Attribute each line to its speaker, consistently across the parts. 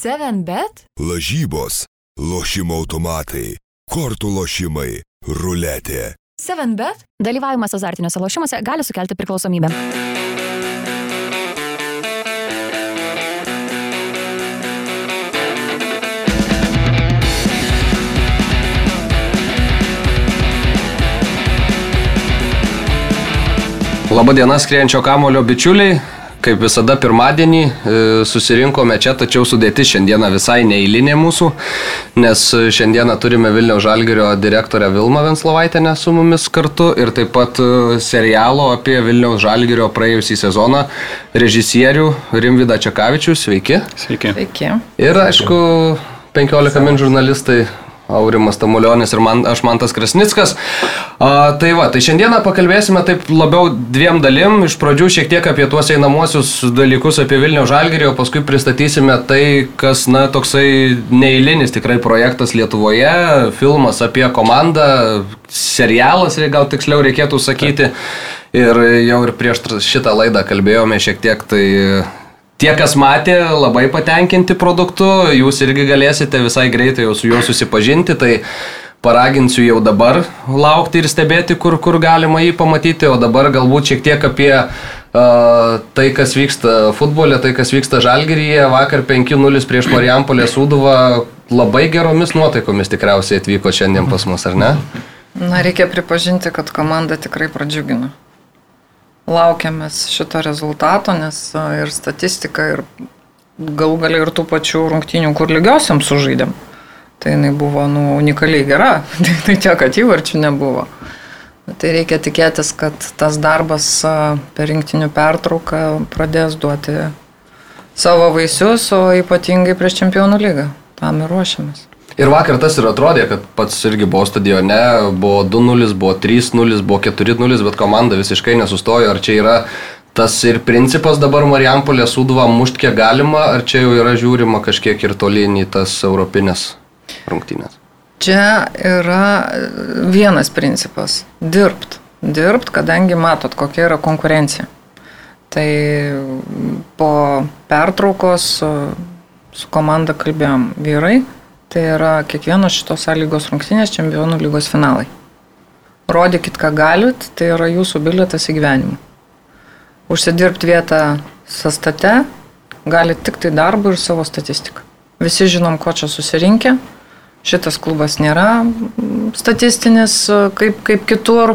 Speaker 1: 7bet?
Speaker 2: Lažybos, lošimo automatai, kortų lošimai, ruletė.
Speaker 1: 7bet?
Speaker 3: Dalyvavimas azartiniuose lošimuose gali sukelti priklausomybę.
Speaker 4: Labadiena skrienčio kamulio bičiuliai. Kaip visada pirmadienį e, susirinkome čia, tačiau sudėti šiandieną visai neįlinė mūsų, nes šiandieną turime Vilniaus Žalgerio direktorę Vilmą Venslovaitinę su mumis kartu ir taip pat e, serialo apie Vilniaus Žalgerio praėjusį sezoną režisierių Rimvidą Čekavičių. Sveiki.
Speaker 5: Sveiki.
Speaker 6: Sveiki.
Speaker 4: Ir aišku, 15 min žurnalistai Aurimas Tamulionis ir man, aš Mantas Krasnickas. A, tai va, tai šiandieną pakalbėsime taip labiau dviem dalim. Iš pradžių šiek tiek apie tuos einamosius dalykus apie Vilnių Žalgirį, o paskui pristatysime tai, kas, na, toksai neįlinis tikrai projektas Lietuvoje, filmas apie komandą, serialas, gal tiksliau reikėtų sakyti. Ir jau ir prieš šitą laidą kalbėjome šiek tiek, tai Tie, kas matė, labai patenkinti produktu, jūs irgi galėsite visai greitai jau su juo susipažinti, tai paraginsiu jau dabar laukti ir stebėti, kur, kur galima jį pamatyti, o dabar galbūt šiek tiek apie uh, tai, kas vyksta futbole, tai, kas vyksta Žalgiryje. Vakar 5-0 prieš Marijampolę Sūduvą labai geromis nuotaikomis tikriausiai atvyko šiandien pas mus, ar ne?
Speaker 6: Na, reikia pripažinti, kad komanda tikrai pradžiugino laukiamės šito rezultato, nes ir statistika, ir galų galiai ir tų pačių rungtynių, kur lygiosiam sužaidėm. Tai jinai buvo nu, unikaliai gera, tai tiek, kad įvarčių nebuvo. Tai reikia tikėtis, kad tas darbas per rinktinių pertrauką pradės duoti savo vaisius, o ypatingai prieš čempionų lygą. Tam ir ruošiamės.
Speaker 4: Ir vakar tas ir atrodė, kad pats irgi buvo stadione, buvo 2-0, buvo 3-0, buvo 4-0, bet komanda visiškai nesustojo. Ar čia yra tas ir principas dabar Marijampolė suduvą mušt kiek galima, ar čia jau yra žiūrima kažkiek ir tolyn į tas europinės rungtynės?
Speaker 6: Čia yra vienas principas - dirbt. Dirbt, kadangi matot, kokia yra konkurencija. Tai po pertraukos su komanda kalbėjom vyrai, Tai yra kiekvienos šitos sąlygos rungtynės čempionų lygos finalai. Rodykit, ką galit, tai yra jūsų bilietas į gyvenimą. Užsidirbti vietą sastate galit tik tai darbą ir savo statistiką. Visi žinom, ko čia susirinkę. Šitas klubas nėra statistinis kaip, kaip kitur.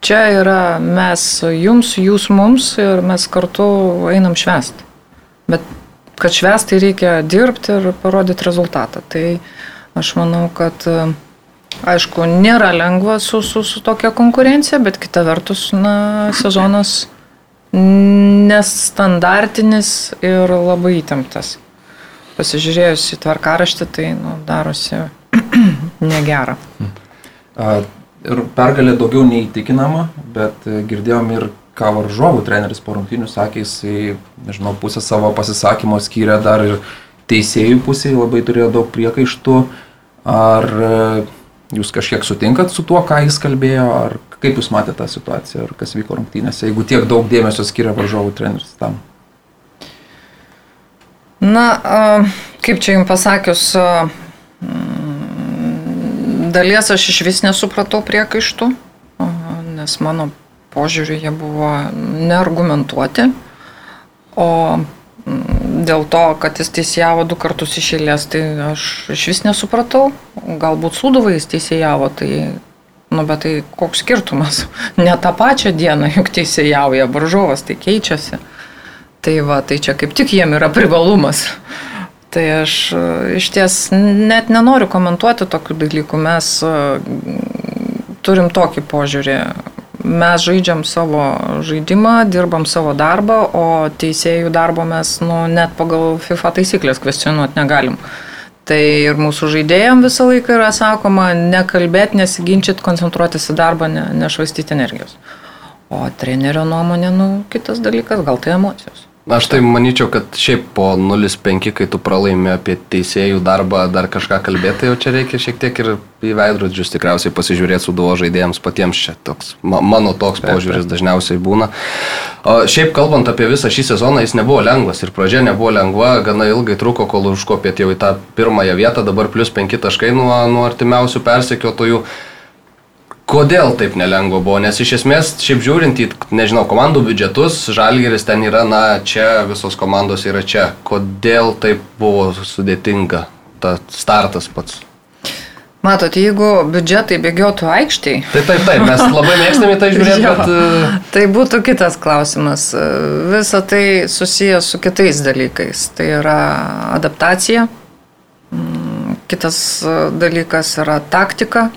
Speaker 6: Čia yra mes jums, jūs mums ir mes kartu einam švest. Bet kad švestai reikia dirbti ir parodyti rezultatą. Tai aš manau, kad aišku, nėra lengva su, su, su tokia konkurencija, bet kita vertus, na, sezonas nestandartinis ir labai įtemptas. Pasižiūrėjus į tvarkaraštį, tai nu, darosi negera.
Speaker 5: Ir pergalė daugiau neįtikinama, bet girdėjom ir ką varžovų treneris po rungtynių sakė, jisai, nežinau, pusę savo pasisakymo skyrė dar ir teisėjų pusėje, labai turėjo daug priekaištų. Ar e, jūs kažkiek sutinkat su tuo, ką jis kalbėjo, ar kaip jūs matėte tą situaciją, ar kas vyko rungtynėse, jeigu tiek daug dėmesio skiria varžovų treneris tam?
Speaker 6: Na, kaip čia jums pasakius, dalies aš iš vis nesupratau priekaištų, nes mano požiūriu jie buvo neargumentuoti, o mm, dėl to, kad jis teisėjavo du kartus iš eilės, tai aš iš vis nesupratau. Galbūt suduvai jis teisėjavo, tai, nu, bet tai koks skirtumas. Ne tą pačią dieną juk teisėjauja varžovas, tai keičiasi. Tai va, tai čia kaip tik jiem yra privalumas. Tai aš iš ties net nenoriu komentuoti tokių dalykų. Mes turim tokį požiūrį mes žaidžiam savo žaidimą, dirbam savo darbą, o teisėjų darbo mes nu, net pagal FIFA taisyklės kvestionuoti negalim. Tai ir mūsų žaidėjams visą laiką yra sakoma, nekalbėti, nesiginčyti, koncentruotis į darbą, ne, nešvaistyti energijos. O trenerio nuomonė, nu, kitas dalykas, gal tai emocijos.
Speaker 4: Aš tai manyčiau, kad šiaip po 0-5, kai tu pralaimi apie teisėjų darbą, dar kažką kalbėti, jau čia reikia šiek tiek ir į veidrodžius tikriausiai pasižiūrėti su duo žaidėjams patiems čia toks. Ma, mano toks požiūris dažniausiai būna. O šiaip kalbant apie visą šį sezoną, jis nebuvo lengvas ir pradžia nebuvo lengva, gana ilgai truko, kol užkopėt jau į tą pirmąją vietą, dabar plus 5 taškai nuo, nuo artimiausių persekiotojų. Kodėl taip nelengva buvo? Nes iš esmės, šiaip žiūrint į, nežinau, komandų biudžetus, Žalgeris ten yra, na, čia visos komandos yra čia. Kodėl taip buvo sudėtinga, ta startas pats?
Speaker 6: Matot, jeigu biudžetai bėgiotų aikščiai,
Speaker 4: Tai taip, taip, mes labai mėgstame tai žiūrėti, bet... e,
Speaker 6: tai būtų kitas klausimas. Visa tai susijęs su kitais dalykais. Tai yra adaptacija, Mm, kitas e, dalykas yra taktika,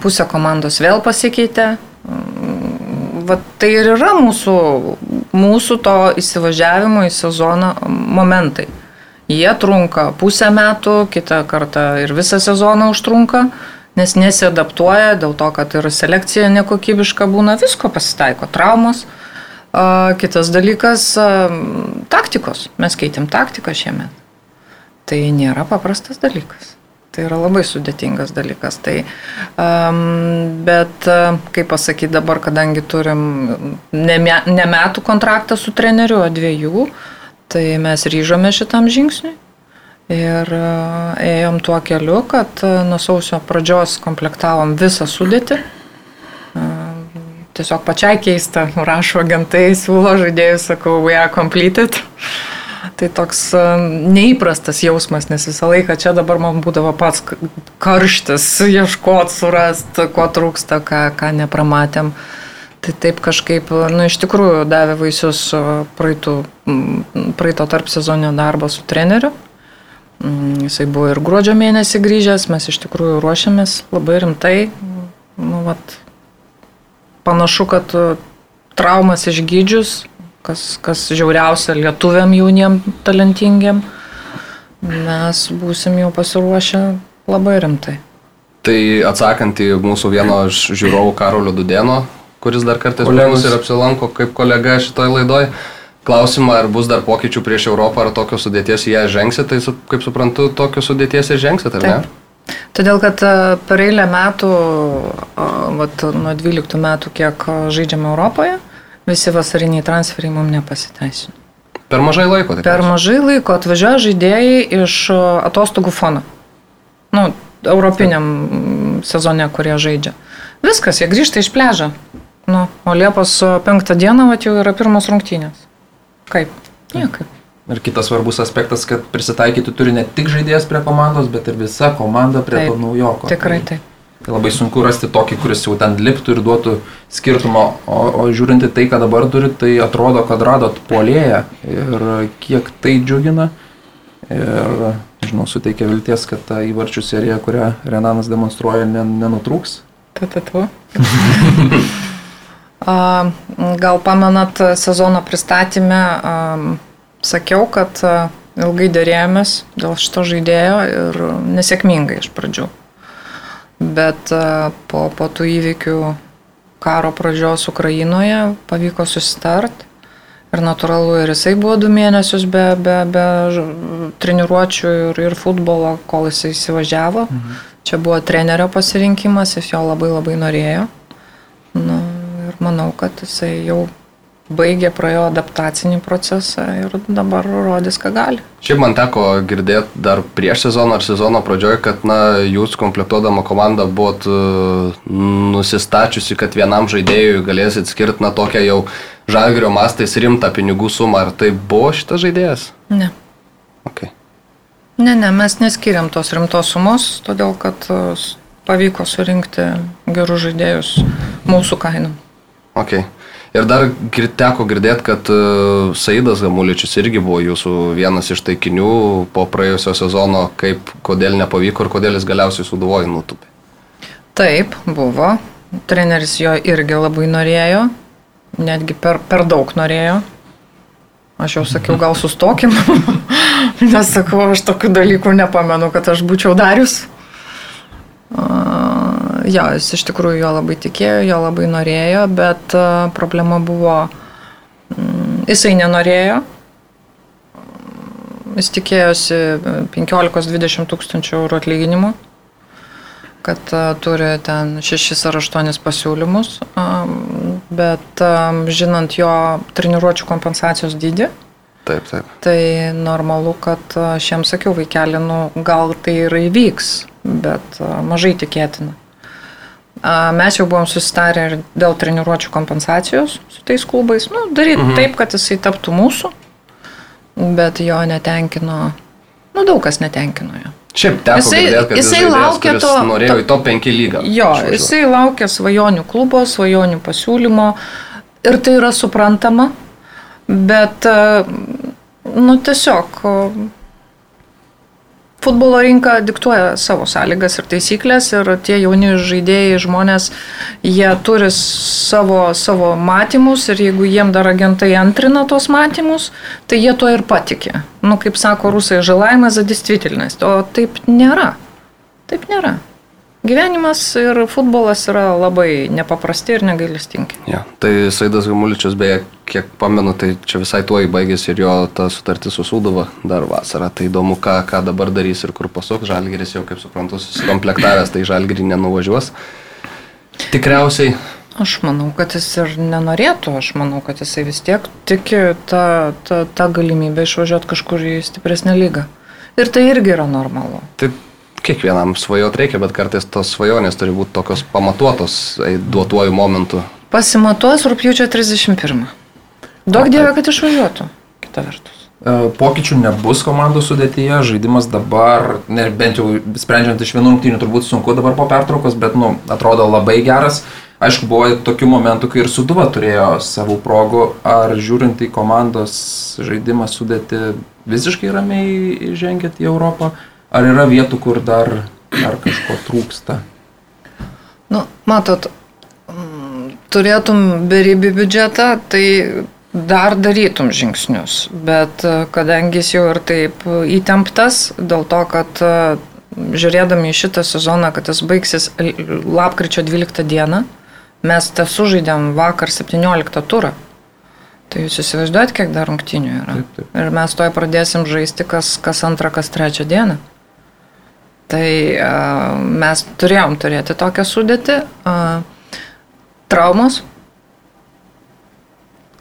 Speaker 6: pusė komandos vėl pasikeitė. Vat tai ir yra mūsų, mūsų to įsivažiavimo į sezoną momentai. Jie trunka pusę metų, kitą kartą ir visą sezoną užtrunka, nes nesiadaptuoja dėl to, kad ir selekcija nekokybiška būna, visko pasitaiko, traumos. Kitas dalykas taktikos. Mes keitėm taktiką šiemet. Tai nėra paprastas dalykas. Tai yra labai sudėtingas dalykas. Tai, um, bet, kaip pasakyti dabar, kadangi turim ne, ne metų kontraktą su treneriu, o dviejų, tai mes ryžome šitam žingsniui. Ir ėjom tuo keliu, kad nuo sausio pradžios komplektavom visą sudėtį. Tiesiog pačiai keista, rašo agentai, siūlo žaidėjus, sakau, we are completed. Tai toks e, neįprastas jausmas, nes visą laiką čia dabar man būdavo pats karštis, ieškoti, surasti, ko trūksta, ką, ką nepramatėm. Tai taip kažkaip, nu, iš tikrųjų davė vaisius e, praeitų, praeito tarp sezoninio darbo su treneriu. Mm, Jisai buvo ir gruodžio mėnesį grįžęs, mes iš tikrųjų ruošiamės labai rimtai. Nu, vat, panašu, kad e, traumas išgydžius, kas, kas žiauriausia lietuviam jauniem talentingiem, mes būsim jau pasiruošę labai rimtai.
Speaker 4: Tai atsakant į mūsų vieno iš žiūrovų Karolio Dudėno, kuris dar kartais
Speaker 5: Kolegos.
Speaker 4: ir apsilanko kaip kolega šitoj laidoj, klausimą, ar bus dar pokyčių prieš Europą, ar tokios sudėties į ją žengsit, tai kaip suprantu, tokios sudėties ir žengsit, ar
Speaker 6: Taip.
Speaker 4: ne?
Speaker 6: Todėl, kad e, per eilę metų, a, vat, nuo 12 metų, kiek a, žaidžiame Europoje, visi vasariniai transferiai mums nepasiteisino.
Speaker 4: Per mažai laiko, tai
Speaker 6: Per mažai laiko atvažiuoja žaidėjai iš atostogų fono. Nu, europiniam mm, sezone, kurie žaidžia. Viskas, jie grįžta iš pležą. Nu, o Liepos a, penktą dieną vat, jau yra pirmos rungtynės. Kaip? Niekaip.
Speaker 5: Ir kitas svarbus aspektas, kad prisitaikyti turi ne tik žaidėjas prie komandos, bet ir visa komanda prie
Speaker 6: Taip,
Speaker 5: to naujoko.
Speaker 6: Tikrai
Speaker 5: Tai-
Speaker 6: taip.
Speaker 5: Tai labai sunku rasti tokį, kuris jau ten liptų ir duotų skirtumą. O, o žiūrint į tai, ką dabar turit, tai atrodo, kad radot polėją ir kiek tai džiugina. Ir, žinau, suteikia vilties, kad ta įvarčių serija, kurią Renanas demonstruoja, nen- nenutrūks.
Speaker 6: Tatatu. Gal pamenat sezono pristatymę, sakiau, kad ilgai dėrėjomės dėl šito žaidėjo ir nesėkmingai iš pradžių. Bet a, po, po tų įvykių karo pradžios Ukrainoje pavyko susitart. Ir natūralu, ir jisai buvo du mėnesius be, be, be treniruočių ir, ir futbolo, kol jisai įsivažiavo. Mhm. Čia buvo trenerio pasirinkimas, jis jo labai labai norėjo. Nu, ir manau, kad jisai jau baigė, praėjo adaptacinį procesą ir dabar rodys, ką gali.
Speaker 4: Šiaip man teko girdėti dar prieš sezoną ar sezono pradžioje, kad na, jūs komplektuodama komandą buvot uh, nusistačiusi, kad vienam žaidėjui galėsit skirti na tokią jau žalgerio mastais rimtą pinigų sumą. Ar tai buvo šitas žaidėjas?
Speaker 6: Ne.
Speaker 4: Okay.
Speaker 6: Ne, ne, mes neskiriam tos rimtos sumos, todėl kad e, pavyko surinkti gerus žaidėjus mūsų kainom.
Speaker 4: Okay. Ir dar teko girdėti, kad uh, Saidas Gamuličius irgi buvo jūsų vienas iš taikinių po praėjusio sezono, kaip, kodėl nepavyko ir kodėl jis galiausiai suduvojo nutupė.
Speaker 6: Taip, buvo. Treneris jo irgi labai norėjo, netgi per, per daug norėjo. Aš jau sakiau, gal sustokim, nes sakau, aš tokių dalykų nepamenu, kad aš būčiau darius. A, Jo, jis iš tikrųjų jo labai tikėjo, jo labai norėjo, bet a, problema buvo mm, Jisai nenorėjo. Jis tikėjosi 15-20 tūkstančių eurų atlyginimų, kad a, turi ten 6 ar 8 pasiūlymus, bet žinant jo treniruočio kompensacijos dydį,
Speaker 4: Taip, taip.
Speaker 6: Tai normalu, kad jam sakiau, vaikeli, nu, gal tai ir įvyks, bet mažai tikėtina. Mes jau buvom susitarę ir dėl treniruočio kompensacijos su tais klubais. Nu, daryti mhm. taip, kad jisai taptų mūsų, bet jo netenkino, nu, daug kas netenkino jo.
Speaker 4: Šiaip teko
Speaker 6: Jisai-
Speaker 4: girdėt, kad
Speaker 6: jisai
Speaker 4: žaidėjas,
Speaker 6: laukia to-
Speaker 4: Norėjo
Speaker 6: to-
Speaker 4: į top 5 lygą.
Speaker 6: Jo,
Speaker 4: išvažiuot.
Speaker 6: jisai laukia svajonių klubo, svajonių pasiūlymo ir tai yra suprantama, bet, nu, tiesiog futbolo rinka diktuoja savo sąlygas ir taisyklės ir tie jauni žaidėjai, žmonės, jie turi savo, savo matymus ir jeigu jiem dar agentai antrina tos matymus, tai jie tuo ir patikė. Nu, kaip sako rusai, žalaimas zadistvitelnės, o taip nėra. Taip nėra. Gyvenimas ir futbolas yra labai nepaprasti ir negailestingi.
Speaker 4: Ja, tai Saidas Gamuličius, beje, kiek pamenu, tai čia visai tuo įbaigėsi ir jo ta sutartis su Sūduva dar vasarą. Tai įdomu, ką, ką dabar darys ir kur pasuk. Žalgiris jau, kaip suprantu, susikomplektavęs, tai Žalgirį nenuvažiuos. Tikriausiai.
Speaker 6: Aš manau, kad jis ir nenorėtų, aš manau, kad jisai vis tiek tiki tą, tą, tą galimybę išvažiuoti kažkur į stipresnę lygą. Ir tai irgi yra normalu.
Speaker 4: Tai kiekvienam svajot reikia, bet kartais tos svajonės turi būti tokios pamatuotos duotuoju momentu.
Speaker 6: Pasimatuos rūpjūčio 31. Daug dievė, kad išvažiuotų. Kita vertus.
Speaker 5: E, Pokyčių nebus komandų sudėtyje, žaidimas dabar, ne, bent jau sprendžiant iš vienų rungtynių, turbūt sunku dabar po pertraukos, bet, nu, atrodo labai geras. Aišku, buvo tokių momentų, kai ir Suduva turėjo savų progų, ar žiūrint į komandos žaidimą sudėti visiškai ramiai žengėt į Europą, ar yra vietų, kur dar, dar kažko trūksta.
Speaker 6: Nu, matot, mm, turėtum beribį biudžetą, tai dar darytum žingsnius. Bet e, kadangi jis jau ir taip įtemptas, dėl to, kad e, žiūrėdami į šitą sezoną, kad jis baigsis lapkričio 12 dieną, mes te sužaidėm vakar 17 turą. Tai jūs įsivaizduojat, kiek dar rungtinių yra.
Speaker 5: Taip, taip.
Speaker 6: Ir mes toj pradėsim žaisti kas, kas antrą, kas trečią dieną. Tai a, mes turėjom turėti tokią sudėtį. A, traumos.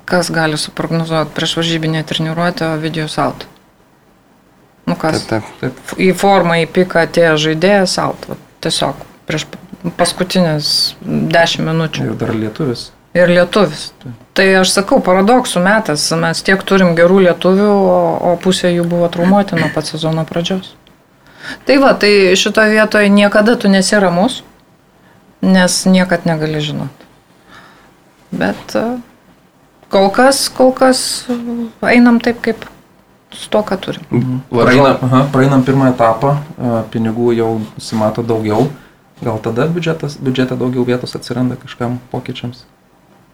Speaker 6: Kas gali suprognozuoti prieš varžybinę treniruotę Ovidijus out? Nu kas?
Speaker 4: Taip, taip.
Speaker 6: F- Į formą, į piką atėjo žaidėjas. Va, tiesiog prieš paskutinės 10 minučių.
Speaker 5: Ir dar lietuvis.
Speaker 6: Ir lietuvis. Tai aš sakau, paradoksų metas. Mes tiek turim gerų lietuvių, o, o pusė jų buvo traumuoti nuo pat sezono pradžios. Tai va, tai šitoje vietoje niekada tu nesi ramus, nes niekad negali žinoti. Bet e, kol kas, kol kas e, einam taip, kaip su to, ką turim.
Speaker 5: Praeina, aha, praeinam pirmą etapą, e, pinigų jau simato daugiau. Gal tada biudžetas, biudžete daugiau vietos atsiranda kažkam pokyčiams?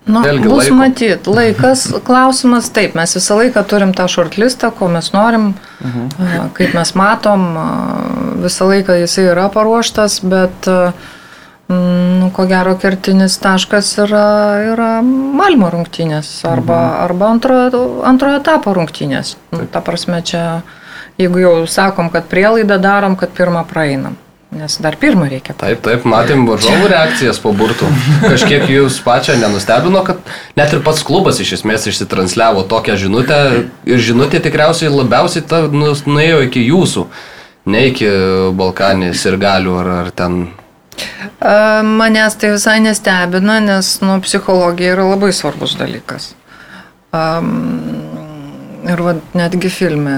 Speaker 6: Nu,
Speaker 4: Vėlgi
Speaker 6: bus
Speaker 4: laiko.
Speaker 6: matyt, laikas, klausimas, taip, mes visą laiką turim tą shortlistą, ko mes norim, a, kaip mes matom, visą laiką jisai yra paruoštas, bet, mm, nu, ko gero, kertinis taškas yra, yra Malmo rungtynės arba, arba antrojo, antrojo etapo rungtynės. Nu, ta prasme, čia, jeigu jau sakom, kad prielaidą darom, kad pirmą praeinam, nes dar pirmą reikia
Speaker 4: Taip, taip, matėm varžovų reakcijas po burtų. Kažkiek jūs pačią nenustebino, kad net ir pats klubas iš esmės išsitransliavo tokią žinutę ir žinutė tikriausiai labiausiai ta, nu, nuėjo iki jūsų, ne iki Balkanės ir galių ar, ar ten.
Speaker 6: Manęs tai visai nestebina, nes nu, psichologija yra labai svarbus dalykas. Um, ir va, netgi filme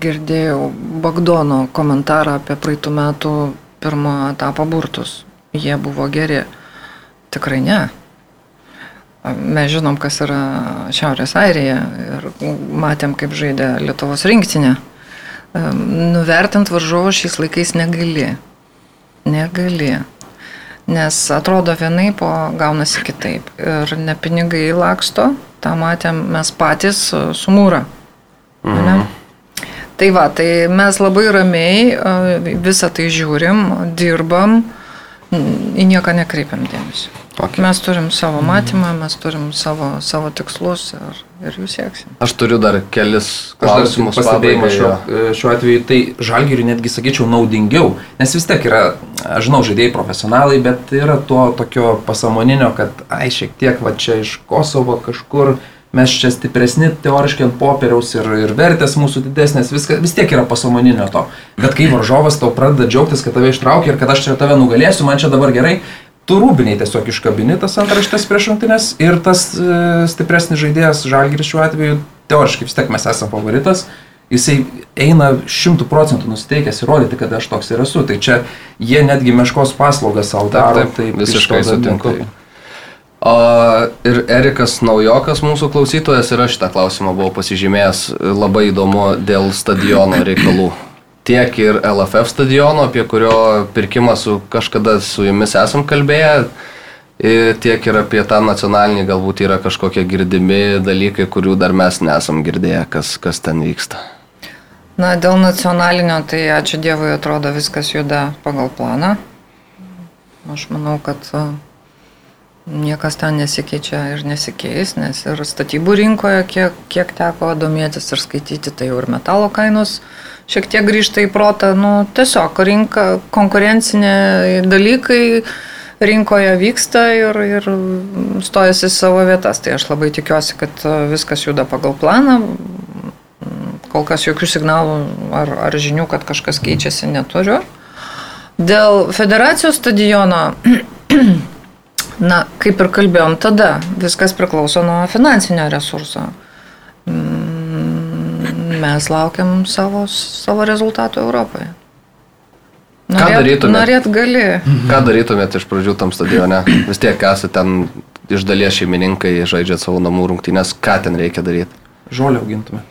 Speaker 6: girdėjau Bagdono komentarą apie praeitų metų pirmo etapą burtus. Jie buvo geri. Tikrai ne. Mes žinom, kas yra Šiaurės Airija ir matėm, kaip žaidė Lietuvos rinktinė. Em, Nuvertint varžovo šiais laikais negali. Negali. Nes atrodo vienaip, o gaunasi kitaip. Ir ne pinigai laksto, tą matėm mes patys su mūra. Mhm. Tai va, tai mes labai ramiai e, visą tai žiūrim, dirbam į nieką nekreipiam dėmesio.
Speaker 4: Okay.
Speaker 6: Mes turim savo matymą, mes turim savo, savo tikslus ir, ir jų sieksim.
Speaker 4: Aš turiu dar kelis klausimus.
Speaker 5: pastebėjimą šiuo,
Speaker 4: jo.
Speaker 5: šiuo atveju, tai žalgiriui netgi sakyčiau naudingiau, nes vis tiek yra, aš žinau, žaidėjai profesionalai, bet yra to tokio pasamoninio, kad, ai, šiek tiek va čia iš Kosovo kažkur, mes čia stipresni teoriškai ant popieriaus ir, ir vertės mūsų didesnės, viskas, vis tiek yra pasamoninio to. Bet kai varžovas tau pradeda džiaugtis, kad tave ištraukia ir kad aš čia tave nugalėsiu, man čia dabar gerai, tu rūbiniai tiesiog iškabini tas antraštės prieš rungtynės ir tas e, stipresnis žaidėjas žalgiris šiuo atveju, teoriškai vis tiek mes esame favoritas, jisai eina šimtų procentų nusiteikęs įrodyti, kad aš toks ir esu. Tai čia jie netgi meškos paslaugą savo daro.
Speaker 4: Taip,
Speaker 5: tai
Speaker 4: taip, visiškai
Speaker 5: iš to
Speaker 4: sutinku.
Speaker 5: tai-
Speaker 4: O, ir Erikas Naujokas, mūsų klausytojas, ir aš šitą klausimą buvau pasižymėjęs labai įdomu dėl stadiono reikalų. Tiek ir LFF stadiono, apie kurio pirkimą su, kažkada su jumis esam kalbėję, tiek ir apie tą nacionalinį galbūt yra kažkokie girdimi dalykai, kurių dar mes nesam girdėję, kas, kas ten vyksta.
Speaker 6: Na, dėl nacionalinio, tai ačiū Dievui atrodo viskas juda pagal planą. Aš manau, kad niekas ten nesikeičia ir nesikeis, nes ir statybų rinkoje, kiek, kiek teko domėtis ir skaityti, tai jau ir metalo kainos šiek tiek grįžta į protą. Nu, tiesiog rinka, konkurencinė dalykai rinkoje vyksta ir, ir stojasi savo vietas. Tai aš labai tikiuosi, kad viskas juda pagal planą. Kol kas jokių signalų ar, ar žinių, kad kažkas keičiasi, neturiu. Dėl federacijos stadiono, na, kaip ir kalbėjom tada, viskas priklauso nuo finansinio resurso. Mm, Mes laukiam savo, savo rezultatų Europoje.
Speaker 4: Ką darytumėt?
Speaker 6: Norėt gali.
Speaker 4: Ką darytumėte iš pradžių tam stadione? Vis tiek esate ten iš dalies šeimininkai, žaidžiate savo namų rungtynės, ką ten reikia daryti?
Speaker 5: Žolę augintume.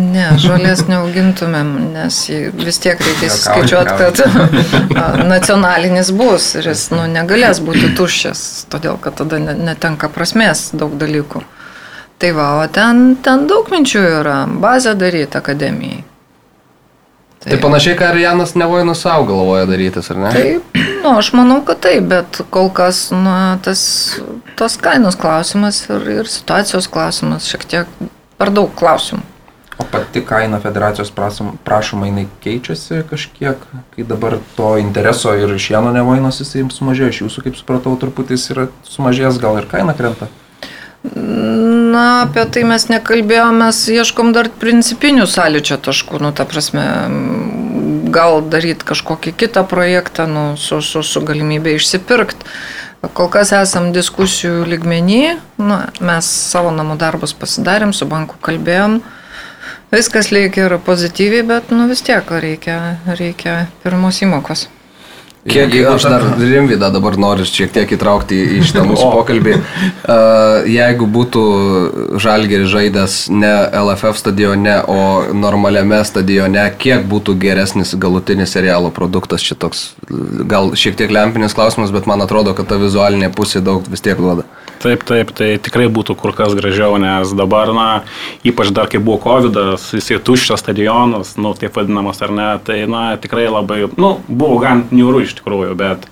Speaker 6: Ne, žolės neaugintumėm, nes vis tiek reikės
Speaker 5: Juokauju,
Speaker 6: skaičiuoti, kad nacionalinis bus ir jis nu, negalės būti tuščias, todėl kad tada ne- netenka prasmės daug dalykų. Tai va, o ten, ten daug minčių yra, bazę daryti akademijai.
Speaker 4: Tai panašiai, ką ir Janas Nevoinas savo galvoja darytis, ar ne?
Speaker 6: Taip, nu, aš manau, kad taip, bet kol kas na, tas, tos kainos klausimas ir, ir situacijos klausimas šiek tiek per daug klausimų.
Speaker 5: O pati kaina federacijos prašom- prašoma, jinai keičiasi kažkiek, kai dabar to intereso ir iš Jano nevainos jisai sumažėjo, iš jūsų, kaip supratau, truputį jis yra sumažėjęs, gal ir kaina krenta.
Speaker 6: Na, apie tai mes nekalbėjome, mes ieškom dar principinių sąlyčio taškų, nu, ta prasme, gal daryti kažkokį kitą projektą, nu, su, su, su galimybė išsipirkti. Kol kas esam diskusijų lygmenį, nu, mes savo namų darbus pasidarėm, su banku kalbėjom, viskas lyg ir pozityviai, bet, nu, vis tiek reikia, reikia pirmos įmokos.
Speaker 4: Kiek
Speaker 5: Jeigu
Speaker 4: aš dar Rimvydą dabar noriu šiek tiek įtraukti į šitą mūsų pokalbį. Jeigu būtų Žalgeris žaidęs ne LFF stadione, o normaliame stadione, kiek būtų geresnis galutinis serialo produktas šitoks? Gal šiek tiek lempinis klausimas, bet man atrodo, kad ta vizualinė pusė daug vis tiek duoda.
Speaker 1: Taip, taip, tai tikrai būtų kur kas gražiau, nes dabar, na, ypač dar kai buvo COVID, jisai tuščias stadionas, nu, taip vadinamas ar ne, tai, na, tikrai labai, nu, buvo gan niūru iš tikrųjų, bet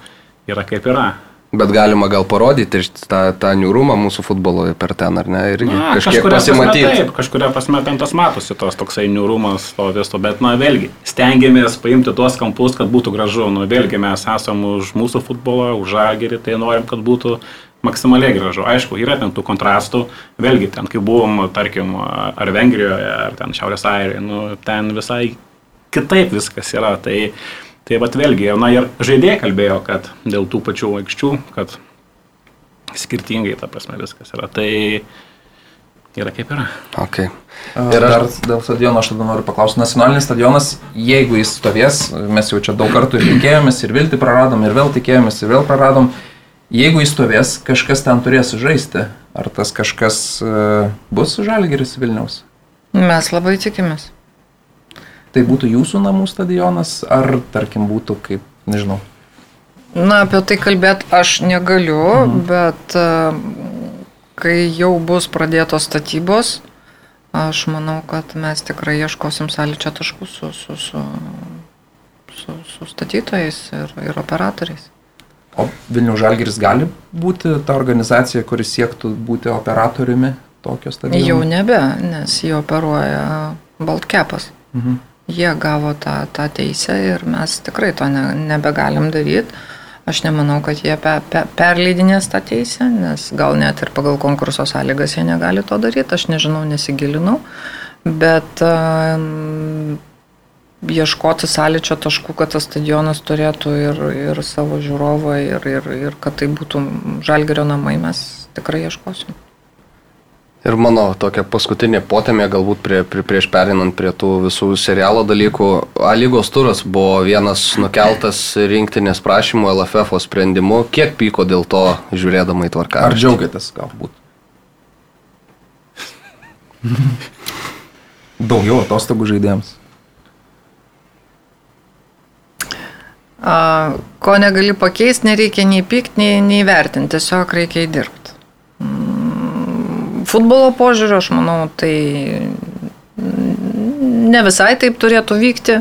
Speaker 1: yra kaip yra.
Speaker 4: Bet galima gal parodyti ir tą, tą niūrumą mūsų futbolo per ten, ar ne? Irgi
Speaker 1: Na,
Speaker 4: kažkiek pasimatyti.
Speaker 1: Taip, kažkuria prasme ten tas matosi tos toksai niūrumas to viso, bet, na, vėlgi, stengiamės paimti tuos kampus, kad būtų gražu. Nu, vėlgi, mes esame už mūsų futbolą, už žagerį, tai norim, kad būtų maksimaliai gražu. Aišku, yra ten tų kontrastų, vėlgi, ten, kai buvom, tarkim, ar Vengrijoje, ar ten Šiaurės Airijoje, nu, ten visai kitaip viskas yra. Tai, tai vat vėlgi, na ir žaidėjai kalbėjo, kad dėl tų pačių aikščių, kad skirtingai, ta prasme, viskas yra. Tai yra kaip yra.
Speaker 4: Okay.
Speaker 5: Ir
Speaker 4: Ir
Speaker 5: dar
Speaker 4: aš
Speaker 5: dėl stadiono aš tada noriu paklausti. Nacionalinis stadionas, jeigu jis stovės, mes jau čia daug kartų ir tikėjomės, ir viltį praradom, ir vėl tikėjomės, ir vėl praradom. Jeigu jis stovės, kažkas ten turės žaisti. Ar tas kažkas e, bus žalgeris Vilniaus?
Speaker 6: Mes labai tikimės.
Speaker 5: Tai būtų jūsų namų stadionas, ar tarkim būtų kaip, nežinau.
Speaker 6: Na, apie tai kalbėti aš negaliu, mhm. bet e, kai jau bus pradėtos statybos, aš manau, kad mes tikrai ieškosim sąlyčio taškų su, su, su, su, su statytojais ir, ir operatoriais.
Speaker 5: O Vilnių Žalgiris gali būti ta organizacija, kuris siektų būti operatoriumi tokio stadiono?
Speaker 6: Jau nebe, nes jį operuoja Baltkepas.
Speaker 5: Mhm.
Speaker 6: Jie gavo tą, tą teisę ir mes tikrai to ne, nebegalim daryti. Aš nemanau, kad jie pe, pe, perleidinės tą teisę, nes gal net ir pagal konkurso sąlygas jie negali to daryti, aš nežinau, nesigilinau. Bet um, ieškoti sąlyčio taškų, kad tas stadionas turėtų ir, ir savo žiūrovą, ir, ir, ir kad tai būtų žalgerio namai, mes tikrai ieškosim.
Speaker 4: Ir mano tokia paskutinė potėmė, galbūt prie, prie, prieš perinant prie tų visų serialo dalykų, A lygos turas buvo vienas nukeltas rinktinės prašymų LFF sprendimu. Kiek pyko dėl to žiūrėdama į tvarką?
Speaker 5: Ar džiaugiatės galbūt? Daugiau atostogų žaidėjams.
Speaker 6: Ko negali pakeisti, nereikia nei pykti, nei, nei vertinti, tiesiog reikia įdirbti. Mm, Futbolo požiūriu, aš manau, tai ne visai taip turėtų vykti,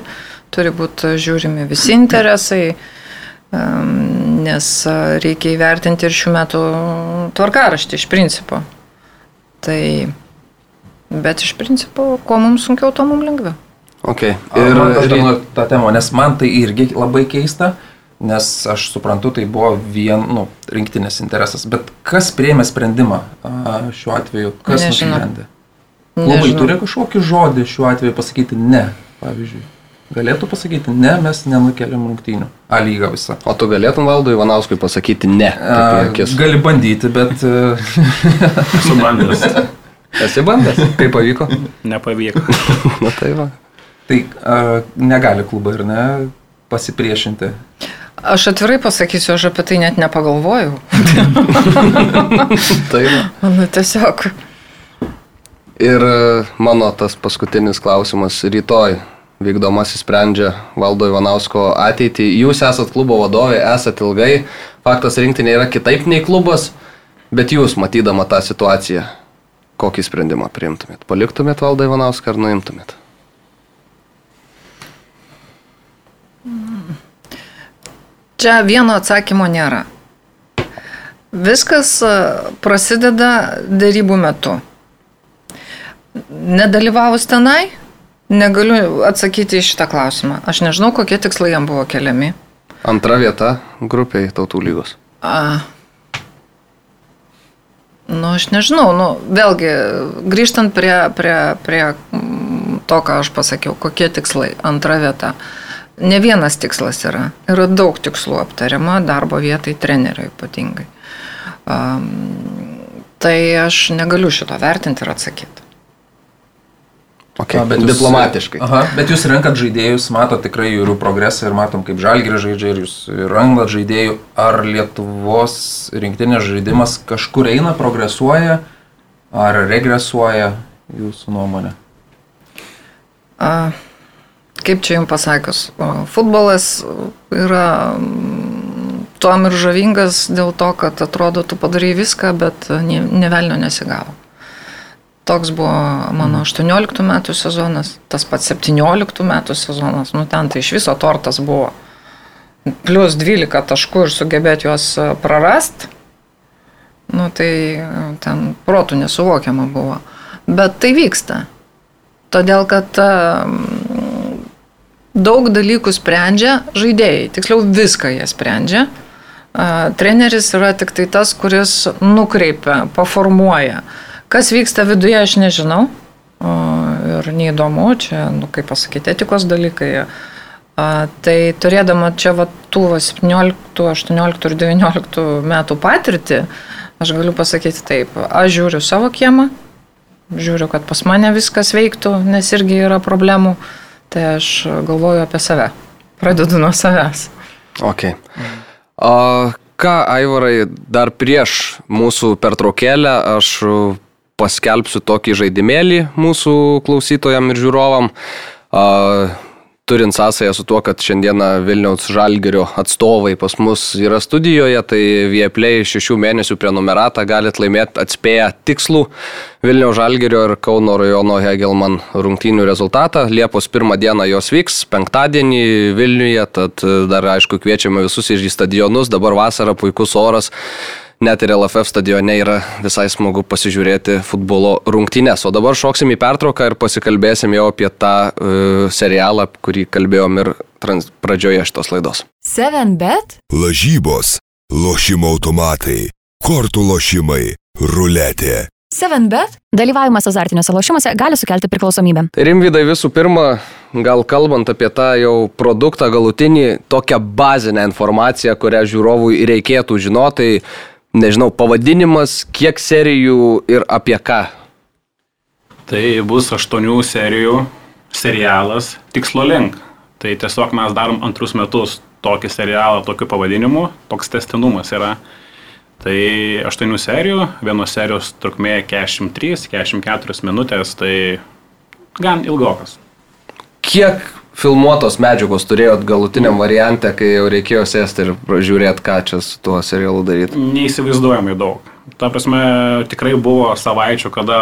Speaker 6: turi būti žiūrimi visi interesai, nes reikia įvertinti ir šių metų tvarkaraštį iš principo. Tai, bet iš principo, kuo mums sunkiau, tuo mums lengviau.
Speaker 4: Okay.
Speaker 5: Ir aš noriu tą temą, nes man tai irgi labai keista, nes aš suprantu, tai buvo vien nu, rinktinės interesas. Bet kas prieėmė sprendimą a, šiuo atveju? Kas nusprendė? Klubai turi kažkokį žodį šiuo atveju pasakyti ne, pavyzdžiui. Galėtų pasakyti ne, mes nenukeliam rungtynių. A lyga visa.
Speaker 4: O tu galėtum valdui Ivanauskui pasakyti ne.
Speaker 5: A, gali bandyti, bet e,
Speaker 1: Esu bandęs.
Speaker 4: Esi bandęs? Kaip pavyko?
Speaker 1: Nepavyko.
Speaker 4: Na tai va.
Speaker 5: Tai a, negali klubai ir ne pasipriešinti.
Speaker 6: Aš atvirai pasakysiu, aš apie tai net nepagalvojau.
Speaker 4: Tai va.
Speaker 6: Nu, tiesiog.
Speaker 4: Ir e, mano tas paskutinis klausimas rytoj. Vykdomasis sprendžia valdo Ivanausko ateitį. Jūs esat klubo vadovai, esat ilgai. Faktas rinktinė yra kitaip nei klubas. Bet jūs, matydama tą situaciją, kokį sprendimą priimtumėt? Paliktumėt valdą Ivanauską ar nuimtumėt?
Speaker 6: Čia vieno atsakymo nėra. Viskas a, prasideda darybų metu. Nedalyvavus tenai, negaliu atsakyti į šitą klausimą. Aš nežinau, kokie tikslai jam buvo keliami.
Speaker 4: Antra vieta grupiai tautų lygos.
Speaker 6: A, nu, aš nežinau, nu, vėlgi, grįžtant prie, prie, prie to, ką aš pasakiau, kokie tikslai. Antra vieta. Ne vienas tikslas yra. Yra daug tikslų aptariama darbo vietai treneriui ypatingai. Um, tai aš negaliu šito vertinti ir atsakyti.
Speaker 4: Okay.
Speaker 5: A, bet jūs-
Speaker 4: Diplomatiškai.
Speaker 5: Aha, bet jūs renkat žaidėjus, mato tikrai jų progresą ir matom, kaip žalgirį žaidžia ir jūs randat žaidėjų. Ar Lietuvos rinktinės žaidimas kažkur eina, progresuoja, ar regresuoja jūsų nuomonė?
Speaker 6: A, kaip čia jums pasakius, futbolas yra mm, tuom ir žavingas dėl to, kad atrodo, tu padarai viską, bet ne, nevelnio nesigavo. Toks buvo mano 18 metų sezonas, tas pats 17 metų sezonas, nu ten tai iš viso tortas buvo. Plius 12 taškų ir sugebėti juos prarast, nu tai e, ten protų nesuvokiama buvo. Bet tai vyksta. Todėl, kad um, daug dalykų sprendžia žaidėjai, tiksliau viską jie sprendžia. Uh, treneris yra tik tai tas, kuris nukreipia, paformuoja. Kas vyksta viduje, aš nežinau. Uh, ir neįdomu, čia, nu, kaip pasakyti, etikos dalykai. Uh, tai turėdama čia va, tų va, 17, 18 ir 19 metų patirtį, aš galiu pasakyti taip. Aš žiūriu savo kiemą, žiūriu, kad pas mane viskas veiktų, nes irgi yra problemų, tai aš galvoju apie save. Pradedu nuo savęs.
Speaker 4: Okay. O ką, Aivarai, dar prieš mūsų pertraukėlę aš paskelbsiu tokį žaidimėlį mūsų klausytojam ir žiūrovam. A, turint sąsąją su tuo, kad šiandieną Vilniaus Žalgerio atstovai pas mus yra studijoje, tai Vieplay šešių mėnesių prenumeratą galite laimėti atspėję tikslų Vilniaus Žalgerio ir Kauno rajono Hegelman rungtynių rezultatą. Liepos pirmą dieną jos vyks, penktadienį Vilniuje, tad dar aišku kviečiame visus ir į stadionus, dabar vasara, puikus oras net ir LFF stadione yra visai smagu pasižiūrėti futbolo rungtynes. O dabar šoksim į pertrauką ir pasikalbėsim jau apie tą uh, serialą, kurį kalbėjom ir trans, pradžioje šitos laidos.
Speaker 3: 7bet?
Speaker 2: Lažybos, lošimo automatai, kortų lošimai, ruletė.
Speaker 3: 7bet? Dalyvavimas azartiniuose lošimuose gali sukelti priklausomybę.
Speaker 4: Rimvidai visų pirma, gal kalbant apie tą jau produktą galutinį, tokią bazinę informaciją, kurią žiūrovui reikėtų žinoti, nežinau, pavadinimas, kiek serijų ir apie ką?
Speaker 1: Tai bus aštuonių serijų serialas Tikslo link. Tai tiesiog mes darom antrus metus tokį serialą tokiu pavadinimu, toks testinumas yra. Tai aštuonių serijų, vienos serijos trukmė 43-44 minutės, tai gan ilgokas.
Speaker 4: Kiek filmuotos medžiagos turėjot galutiniam variante, kai jau reikėjo sėsti ir žiūrėti, ką čia su tuo serialu daryti?
Speaker 1: Neįsivaizduojamai daug. Ta prasme, tikrai buvo savaičių, kada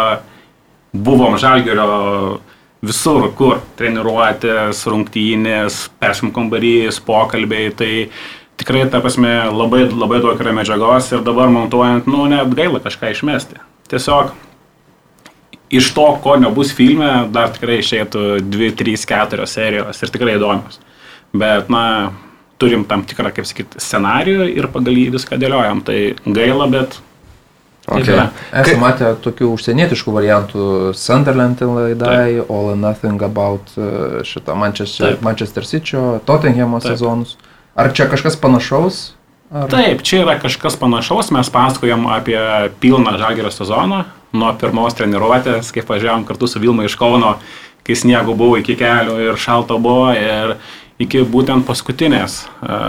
Speaker 1: buvom žalgerio visur, kur treniruotės, rungtynės, persim kambarys, pokalbiai, tai tikrai, ta prasme, labai, labai daug yra medžiagos ir dabar montuojant, nu, net gaila kažką išmesti. Tiesiog iš to, ko nebus filme, dar tikrai išeitų 2, 3, 4 serijos ir tikrai įdomios. Bet, na, turim tam tikrą, kaip sakyti, scenarijų ir pagal jį viską dėliojam. Tai gaila, bet... taip
Speaker 4: Okay.
Speaker 1: yra.
Speaker 5: Esame matę tokių užsienietiškų variantų Sunderland laidai, All and Nothing About e, šitą Manchester,
Speaker 1: Taip.
Speaker 5: Manchester City, Tottenhamo
Speaker 1: Taip.
Speaker 5: sezonus. Ar čia kažkas panašaus? Ar...
Speaker 1: Taip, čia yra kažkas panašaus, mes pasakojam apie pilną žalgerio sezoną, nuo pirmos treniruotės, kaip važiavom kartu su Vilma iš Kauno, kai sniego buvo iki kelių ir šalto buvo, ir iki būtent paskutinės, e,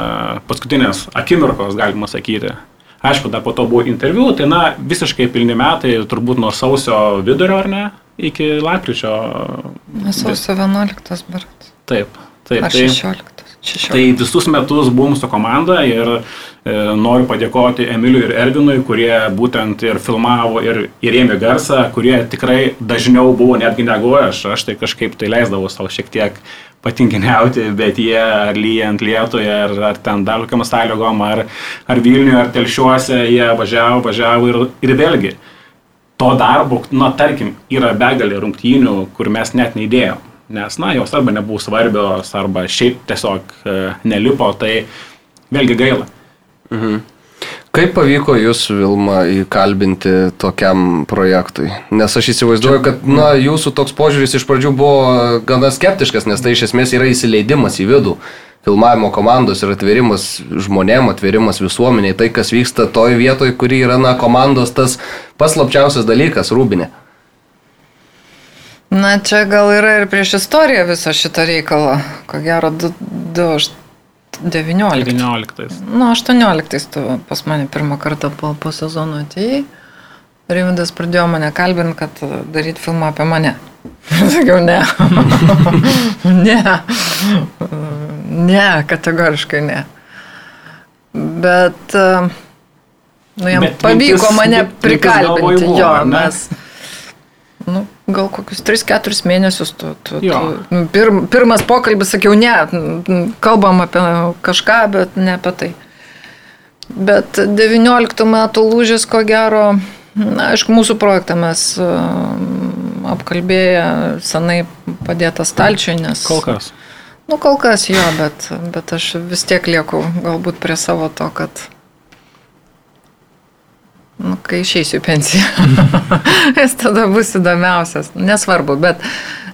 Speaker 1: paskutinės akimirkos, galima sakyti. Aišku, dar po to buvo interviu, tai na, visiškai pilni metai, turbūt nuo sausio vidurio ar ne, iki lapkričio.
Speaker 6: Sausio 11 berat.
Speaker 1: Taip, taip.
Speaker 6: Ar
Speaker 1: tai-
Speaker 6: 16? 16.
Speaker 1: Tai visus metus buvom su komanda ir e, noriu padėkoti Emiliui ir Ervinui, kurie būtent ir filmavo ir įrėmė garsą, kurie tikrai dažniau buvo netgi negu aš. Aš tai kažkaip tai leisdavau savo šiek tiek patinkiniauti, bet jie ar lyjant lietoje, ar, ar ten dar kokiam sąlygom, ar, ar Vilniuje, ar Telšiuose, jie važiavo, važiavo ir, ir vėlgi. To darbo, na tarkim, yra begalė rungtynių, kur mes net neįdėjom. Nes, na, jos arba nebuvo svarbios, arba šiaip tiesiog e, nelipo, tai vėlgi gaila.
Speaker 4: Kaip pavyko jūs, Vilma, įkalbinti tokiam projektui? Nes aš įsivaizduoju, kad na, jūsų toks požiūris iš pradžių buvo gana skeptiškas, nes tai iš esmės yra įsileidimas į vidų. Filmavimo komandos ir atverimas žmonėm, atverimas visuomeniai, tai kas vyksta toj vietoj, kuri yra na, komandos tas paslapčiausias dalykas, rūbinė.
Speaker 6: Na, čia gal yra ir prieš istoriją viso šito reikalo. Ko gero, 2019.
Speaker 1: 19.
Speaker 6: Nu, 18 tu pas mane pirmą kartą po, po sezono atėjai. Rividas pradėjo mane kalbinti, kad daryti filmą apie mane. Sakiau, ne. ne. Ne, kategoriškai ne. Bet, e, nu, jam
Speaker 1: Bet
Speaker 6: pavyko
Speaker 1: mintis-
Speaker 6: mane prikalbinti. Jo, mes. Nu, gal kokius 3-4 mėnesius tu, tu,
Speaker 1: Jo.
Speaker 6: tu nu, pir, pirmas pokalbis sakiau, ne, kalbam apie kažką, bet ne apie tai. Bet 19 metų lūžis, ko gero, na, aišku, mūsų projektą mes um, apkalbėję senai padėtą stalčiui, nes...
Speaker 1: Kol kas.
Speaker 6: Nu, kol kas jo, bet, bet aš vis tiek lieku galbūt prie savo to, kad Nu, kai išeisiu į pensiją. Jis tada bus įdomiausias. Nesvarbu, bet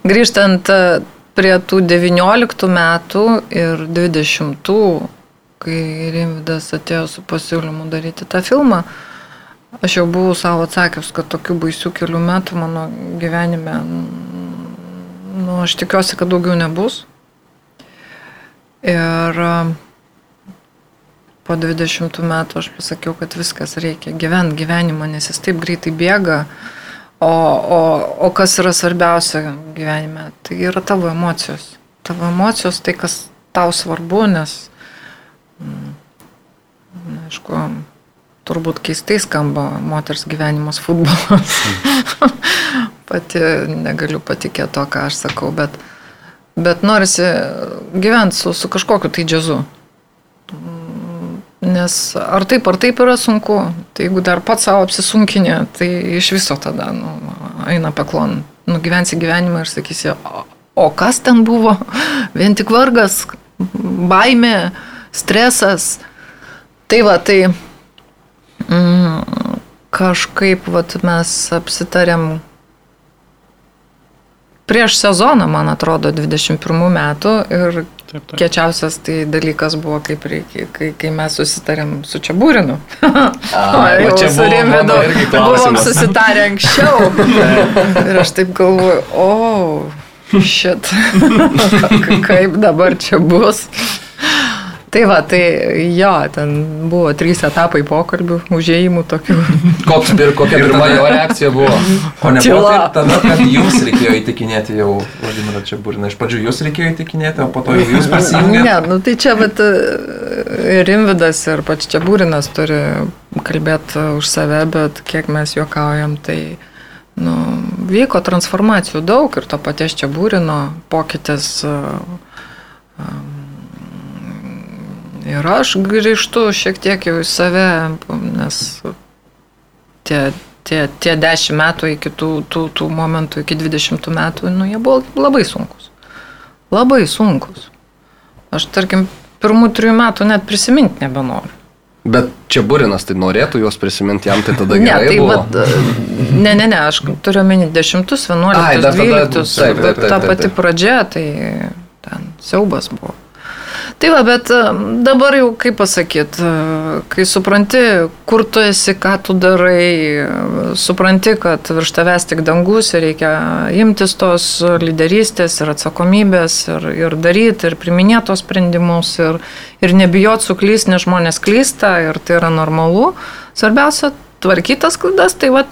Speaker 6: grįžtant e, prie tų 19 metų ir 20, kai Rimvidas atėjo su pasiūlymu daryti tą filmą, aš jau buvau savo atsakius, kad tokių baisių kelių metų mano gyvenime, nu, aš tikiuosi, kad daugiau nebus. Ir e, po 20 metų aš pasakiau, kad viskas reikia gyventi gyvenimą, nes jis taip greitai bėga. O, o, o kas yra svarbiausia gyvenime, tai yra tavo emocijos. tavo emocijos, tai kas tau svarbu, nes, mm, na, aišku, turbūt keistai skamba moters gyvenimas futbolas. Pati negaliu patikėti to, ką aš sakau, bet, bet norisi gyventi su, su kažkokiu tai džiazu. Nes ar taip, ar taip yra sunku, tai jeigu dar pats savo apsisunkinė, tai iš viso tada nu, eina peklon. Nugyvensi gyvenimą ir sakysi, o, o kas ten buvo? Vien tik vargas, baimė, stresas. Tai va, tai mm, kažkaip vat, mes apsitarėm prieš sezoną, man atrodo, 21 metų ir
Speaker 1: Taip, taip.
Speaker 6: Kečiausias tai dalykas buvo, kaip reikia, kai, kai mes susitarėm su Čiabūrinu.
Speaker 4: va čia buvo mano irgi
Speaker 6: Buvom susitarę anksčiau. Ir aš taip galvoju, o, šit, kaip dabar čia bus. Tai va, tai jo, ten buvo trys etapai pokalbių, užėjimų tokių.
Speaker 4: Koks ir kokia
Speaker 5: Ir
Speaker 4: pirma jo reakcija buvo?
Speaker 5: O ne
Speaker 6: Tyla.
Speaker 5: taip tada, kad jums reikėjo įtikinėti jau Vladimirą čia burną. Iš pradžių jūs reikėjo įtikinėti, o po to jau jūs prisijungėte.
Speaker 6: Ne, nu tai čia vat, ir Rimvidas ir pats čia Būrinas turi kalbėti už save, bet kiek mes juokaujam, tai nu, vyko transformacijų daug ir to paties čia Būrino pokytis. um, Ir aš grįžtu šiek tiek jau į save, nes tie, tie, tie dešimt metų iki tų, tų, tų momentų, iki 20 metų, nu, jie buvo labai sunkus. Labai sunkus. Aš, tarkim, pirmų trijų metų net prisiminti nebenoriu.
Speaker 4: Bet čia Burinas tai norėtų juos prisiminti, jam tai tada
Speaker 6: Ne,
Speaker 4: gerai
Speaker 6: tai
Speaker 4: buvo.
Speaker 6: vat, ne, ne, ne, aš turiu omeny 10, 11,
Speaker 4: Ai, dar tada-
Speaker 6: 12,
Speaker 4: taip, taip,
Speaker 6: bet
Speaker 4: taip,
Speaker 6: ta
Speaker 4: taip,
Speaker 6: pati
Speaker 4: taip.
Speaker 6: pradžia, tai ten siaubas buvo. Tai va, bet e, dabar jau, kaip pasakyti, kai supranti, kur tu esi, ką tu darai, e, supranti, kad virš tavęs tik dangus ir reikia imtis tos lyderystės ir atsakomybės ir, ir daryti, ir priminėti tos sprendimus, ir, ir nebijot suklysti, nes žmonės klysta ir tai yra normalu. Svarbiausia, tvarkytas klaidas, tai va,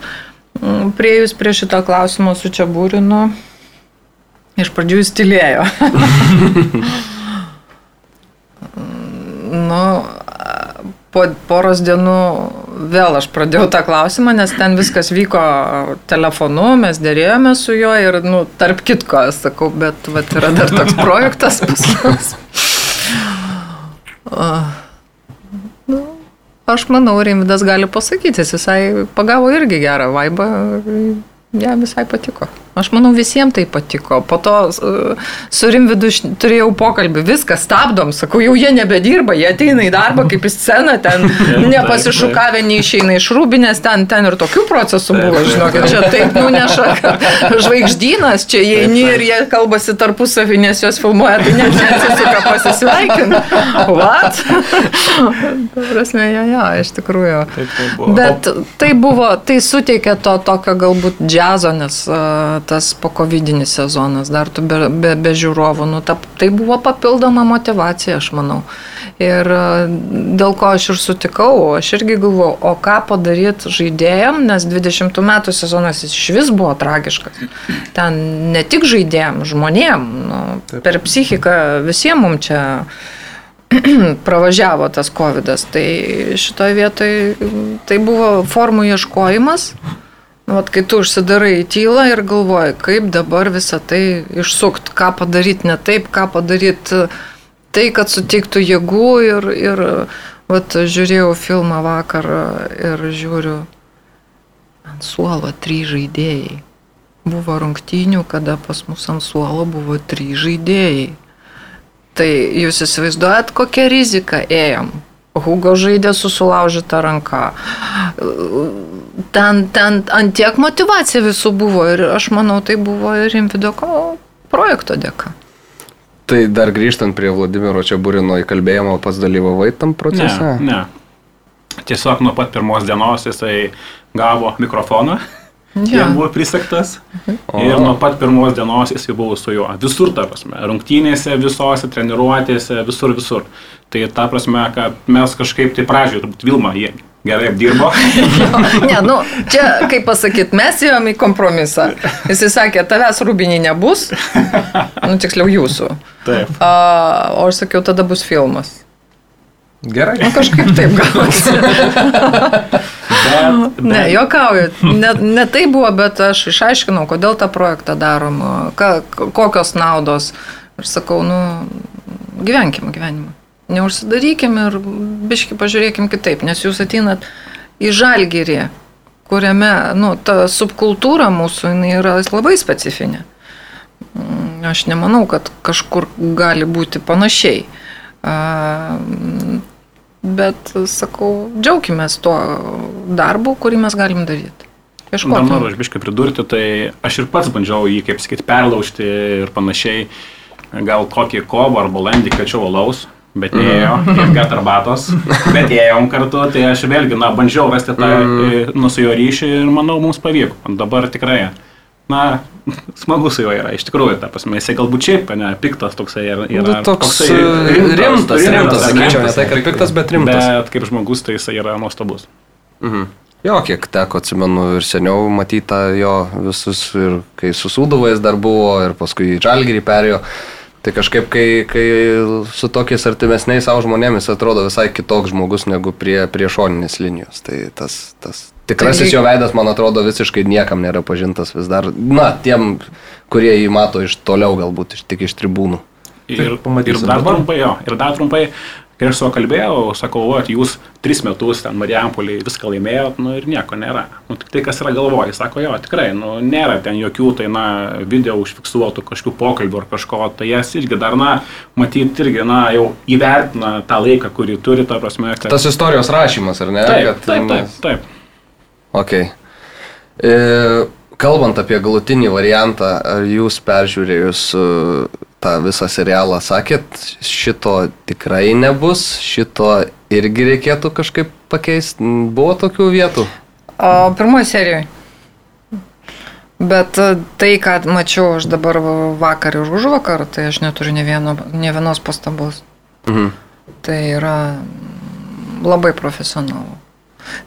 Speaker 6: priejus prie šito klausimo su čia būrinu, iš pradžių jis tylėjo. nu, po poros dienų vėl aš pradėjau tą klausimą, nes ten viskas vyko telefonu, mes dėrėjome su juo ir, nu, tarp kitko, sakau, bet vat, yra dar toks projektas pas mus. Nu, aš manau, Rimvidas gali pasakyti, jis visai pagavo irgi gerą vaibą, jam visai patiko. Aš manau, visiems tai patiko. Po to uh, su Rimvidu turėjau pokalbį, viską stabdom, sakau, jau jie nebedirba, jie ateina į darbą kaip į sceną, ten nepasišukavę, neišeina iš rūbinės, ten, ten ir tokių procesų buvo, žinokit, čia taip nuneša, žvaigždynas, čia jie eini ir jie kalbasi tarpusavį, nes juos filmuoja, tai net neatsisuka pasisveikinti. What? Prasme, jo, jo, iš tikrųjų.
Speaker 1: Taip, taip buvo.
Speaker 6: Bet tai buvo, tai suteikė to tokio galbūt džiazo, nes uh, tas po covidinis sezonas, dar tu be, be, be žiūrovų, nu, ta, tai buvo papildoma motivacija, aš manau. Ir uh, dėl ko aš ir sutikau, aš irgi galvojau, o ką padaryti žaidėjim, nes 20 metų sezonas iš vis buvo tragiškas. Ten ne tik žaidėjim, žmonėm, nu, per psichiką visiems mums čia pravažiavo tas COVID. -as. Tai šitoje vietoje tai buvo formų ieškojimas. Nu, Vat, kai tu užsidarai į tylą ir galvoji, kaip dabar visą tai išsukt, ką padaryti ne taip, ką padaryti tai, kad suteiktų jėgų ir, ir vat, žiūrėjau filmą vakar ir žiūriu ant suolo trys žaidėjai. Buvo rungtynių, kada pas mus ant suolo buvo trys žaidėjai. Tai jūs įsivaizduojat, kokią riziką ėjom. Hugo žaidė su sulaužyta ranka. Ten, ten ant tiek motivacija visų buvo ir aš manau, tai buvo ir Rimvido ko- projekto dėka.
Speaker 4: Tai dar grįžtant prie Vladimiro čia Burino įkalbėjimo, pats dalyvavai tam procese?
Speaker 1: Ne, ne. Tiesiog nuo pat pirmos dienos jisai gavo mikrofoną,
Speaker 6: Ja.
Speaker 1: jam buvo prisaktas. Ir nuo pat pirmos dienos jisai buvo su juo. Visur, ta prasme. Rungtynėse, visose, treniruotėse, visur, visur. Tai ta prasme, kad mes kažkaip tai pradžioje, turbūt Vilma, jie gerai apdirbo.
Speaker 6: Ne, nu, čia, kaip pasakyti, mes ėjom į kompromisą. Jis sakė, tavęs rūbinį nebus, nu, tiksliau jūsų.
Speaker 1: Taip.
Speaker 6: A, o aš sakiau, tada bus filmas.
Speaker 5: Gerai.
Speaker 6: Nu, kažkaip taip gavosi.
Speaker 1: Bet, bet,
Speaker 6: Ne, juokauju. Ne, ne tai buvo, bet aš išaiškinau, kodėl tą projektą darom, ka, kokios naudos. Ir sakau, nu, gyvenkime gyvenimą. Neužsidarykim ir biški pažiūrėkim kitaip, nes jūs ateinat į žalgyrį, kuriame, nu, ta subkultūra mūsų yra labai specifinė. Mm, Aš nemanau, kad kažkur gali būti panašiai. Bet, sakau, džiaugimės tuo darbu, kurį mes galim daryti.
Speaker 1: Dar
Speaker 6: Ieškokime.
Speaker 1: noriu aš biškai pridurti, tai aš ir pats bandžiau jį, kaip sakyt, perlaužti ir panašiai. Gal kokį kovą ar balandį kviečiau alaus, bet neėjo, ir get arbatos, bet ėjom kartu, tai aš vėlgi, na, bandžiau rasti tą mm. nu, su jo ryšį ir manau, mums pavyko. Dabar tikrai, na, smagu su juo yra, iš tikrųjų, ta prasme, jisai galbūt šiaip, ne, piktas toksai ir
Speaker 4: Nu,
Speaker 1: yra.
Speaker 4: toks
Speaker 1: toksai
Speaker 4: e, rimtas, rimtas,
Speaker 1: ne?
Speaker 4: sakyčiau, ne tai, kad piktas, bet rimtas.
Speaker 1: Bet kaip žmogus, tai jisai yra nuostabus.
Speaker 4: Mhm. Jo, kiek teko, atsimenu, ir seniau matytą jo visus, ir kai susūdavo jis dar buvo, ir paskui į Žalgirį perėjo. Tai kažkaip, kai, kai su tokiais artimesniais savo žmonėmis atrodo visai kitoks žmogus negu prie, prie šoninės linijos. Tai tas, tas tikrasis
Speaker 6: Tai-
Speaker 4: jo veidas, man atrodo, visiškai niekam nėra pažintas vis dar. Na, tiem, kurie jį mato iš toliau, galbūt iš, tik iš tribūnų.
Speaker 1: Ir, ir dar trumpai, jo, ir dar trumpai, kai aš su juo kalbėjau, sakau, o, jūs tris metus ten Mariampoliai viską laimėjot, nu ir nieko nėra. Nu, tik tai, kas yra galvoje, sako, jo, tikrai, nu, nėra ten jokių, tai, na, video užfiksuotų kažkokių pokalbių ar kažko, tai jas irgi dar, na, matyti irgi, na, jau įvertina tą laiką, kurį turi, ta prasme, kad...
Speaker 4: Tas istorijos rašymas, ar ne?
Speaker 1: taip,
Speaker 4: Kad,
Speaker 1: taip, taip, taip.
Speaker 4: Ok. E, kalbant apie galutinį variantą, ar jūs peržiūrėjus e, tą visą serialą sakėt, šito tikrai nebus, šito irgi reikėtų kažkaip pakeisti? Buvo tokių vietų?
Speaker 6: O pirmoji serijoje. Bet e, tai, ką mačiau aš dabar va- vakar ir už vakar, tai aš neturiu ne, vieno, ne vienos pastabos.
Speaker 4: Mhm.
Speaker 6: Tai yra labai profesionalu.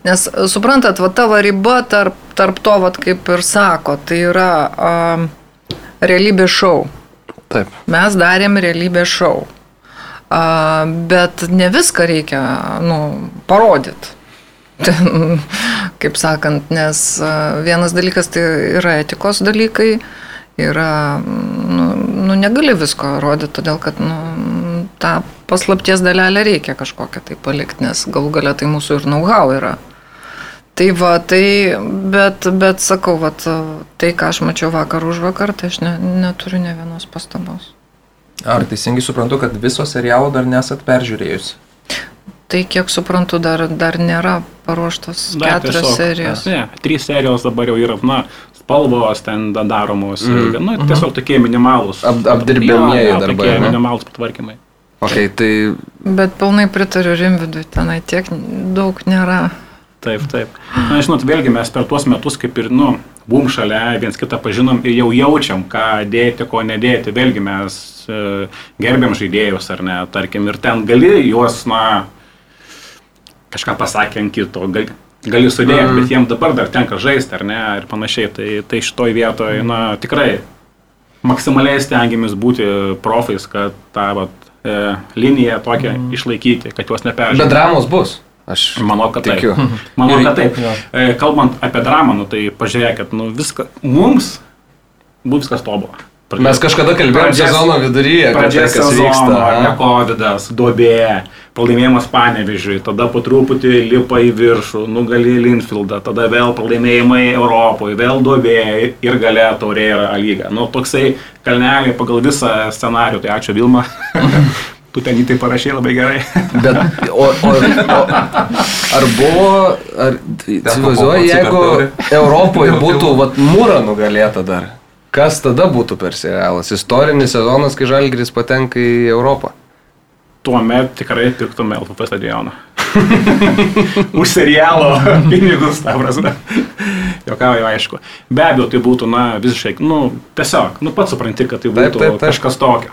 Speaker 6: Nes suprantat, va tavo riba tarp, tarp to, va, kaip ir sako, tai yra um, realybės šou.
Speaker 4: Taip.
Speaker 6: Mes darėm realybės šou. A, bet ne viską reikia nu, parodyti. Kaip sakant, nes vienas dalykas tai yra etikos dalykai, yra, nu, nu negali visko rodyti, todėl kad nu, tą paslapties dalelę reikia kažkokią tai palikti, nes galų galia tai mūsų ir know-how yra. Tai va, tai, bet, bet sakau, va, tai, ką aš mačiau vakar už vakar, tai aš ne, neturiu ne vienos pastabos.
Speaker 5: Ar teisingai suprantu, kad viso serialo dar nesat peržiūrėjusi?
Speaker 6: Tai kiek suprantu, dar, dar nėra paruoštos
Speaker 1: Dar
Speaker 6: keturios
Speaker 1: tiesiog,
Speaker 6: serijos.
Speaker 1: Ne, trys serijos dabar jau yra, na, spalvos ten da- daromos,
Speaker 4: Mm.
Speaker 1: mm. nu, tiesiog tokie minimalūs.
Speaker 4: Ap- apdirbamieji
Speaker 1: Jo, jo,
Speaker 4: darbai,
Speaker 1: Tokie
Speaker 4: ne?
Speaker 1: minimalūs patvarkymai.
Speaker 4: Ok, tai
Speaker 6: Bet pilnai pritariu Rimvidui, tenai tiek daug nėra.
Speaker 1: Taip, taip. Na, žinot, vėlgi mes per tuos metus kaip ir, nu, bum šalia, viens kitą pažinom ir jau jaučiam, ką dėti, ko nedėti. Vėlgi mes e, gerbiam žaidėjus, ar ne, tarkim, ir ten gali juos, na, kažką pasakė ant kito, gali, gali sudėti, mm. bet jiem dabar dar tenka žaisti, ar ne, ir panašiai. Tai, tai šitoj vietoje, na, tikrai maksimaliai stengiamės būti profais, kad tą vat, liniją tokią mm. išlaikyti, kad juos
Speaker 4: bet
Speaker 1: neperžiūrėtų.
Speaker 4: dramos bus. Aš
Speaker 1: Manau, kad taip.
Speaker 4: tikiu.
Speaker 1: Manau,
Speaker 5: Ir-
Speaker 1: kad taip. E, Kalbant apie dramą, nu, tai pažiūrėkit, nu, viską, mums bus viskas tobulą.
Speaker 4: Mes kažkada kalbėjome sezono viduryje, tai,
Speaker 1: Pradžia
Speaker 4: kas
Speaker 1: sezono,
Speaker 4: vyksta.
Speaker 1: ne
Speaker 4: aha.
Speaker 1: COVID, duobė, pralaimėjimas Panevižiui, tada po truputį lipa į viršų, nugali Linfieldą, tada vėl pralaimėjimai Europoje, vėl duobė ir gale taurė yra lyga. Nu, toksai kalneliai pagal visą scenarių, tai ačiū Vilma. tu ten jį tai parašė labai gerai.
Speaker 4: Bet, o, o, o ar buvo, ar
Speaker 5: su
Speaker 4: jeigu. Europoje būtų vat, mūra nugalėta dar, kas tada būtų per serialas? Istorinis sezonas, kai Žalgris patenka į Europą.
Speaker 1: Tuomet tikrai pirktume LFP stadioną. Už serialo pinigus, ta prasme. Jokauju, aišku. Be abejo, tai būtų, na, visiškai, nu, tiesiog, nu, pats supranti, kad tai
Speaker 4: Taip,
Speaker 1: būtų
Speaker 4: taip, taip.
Speaker 1: kažkas tokio.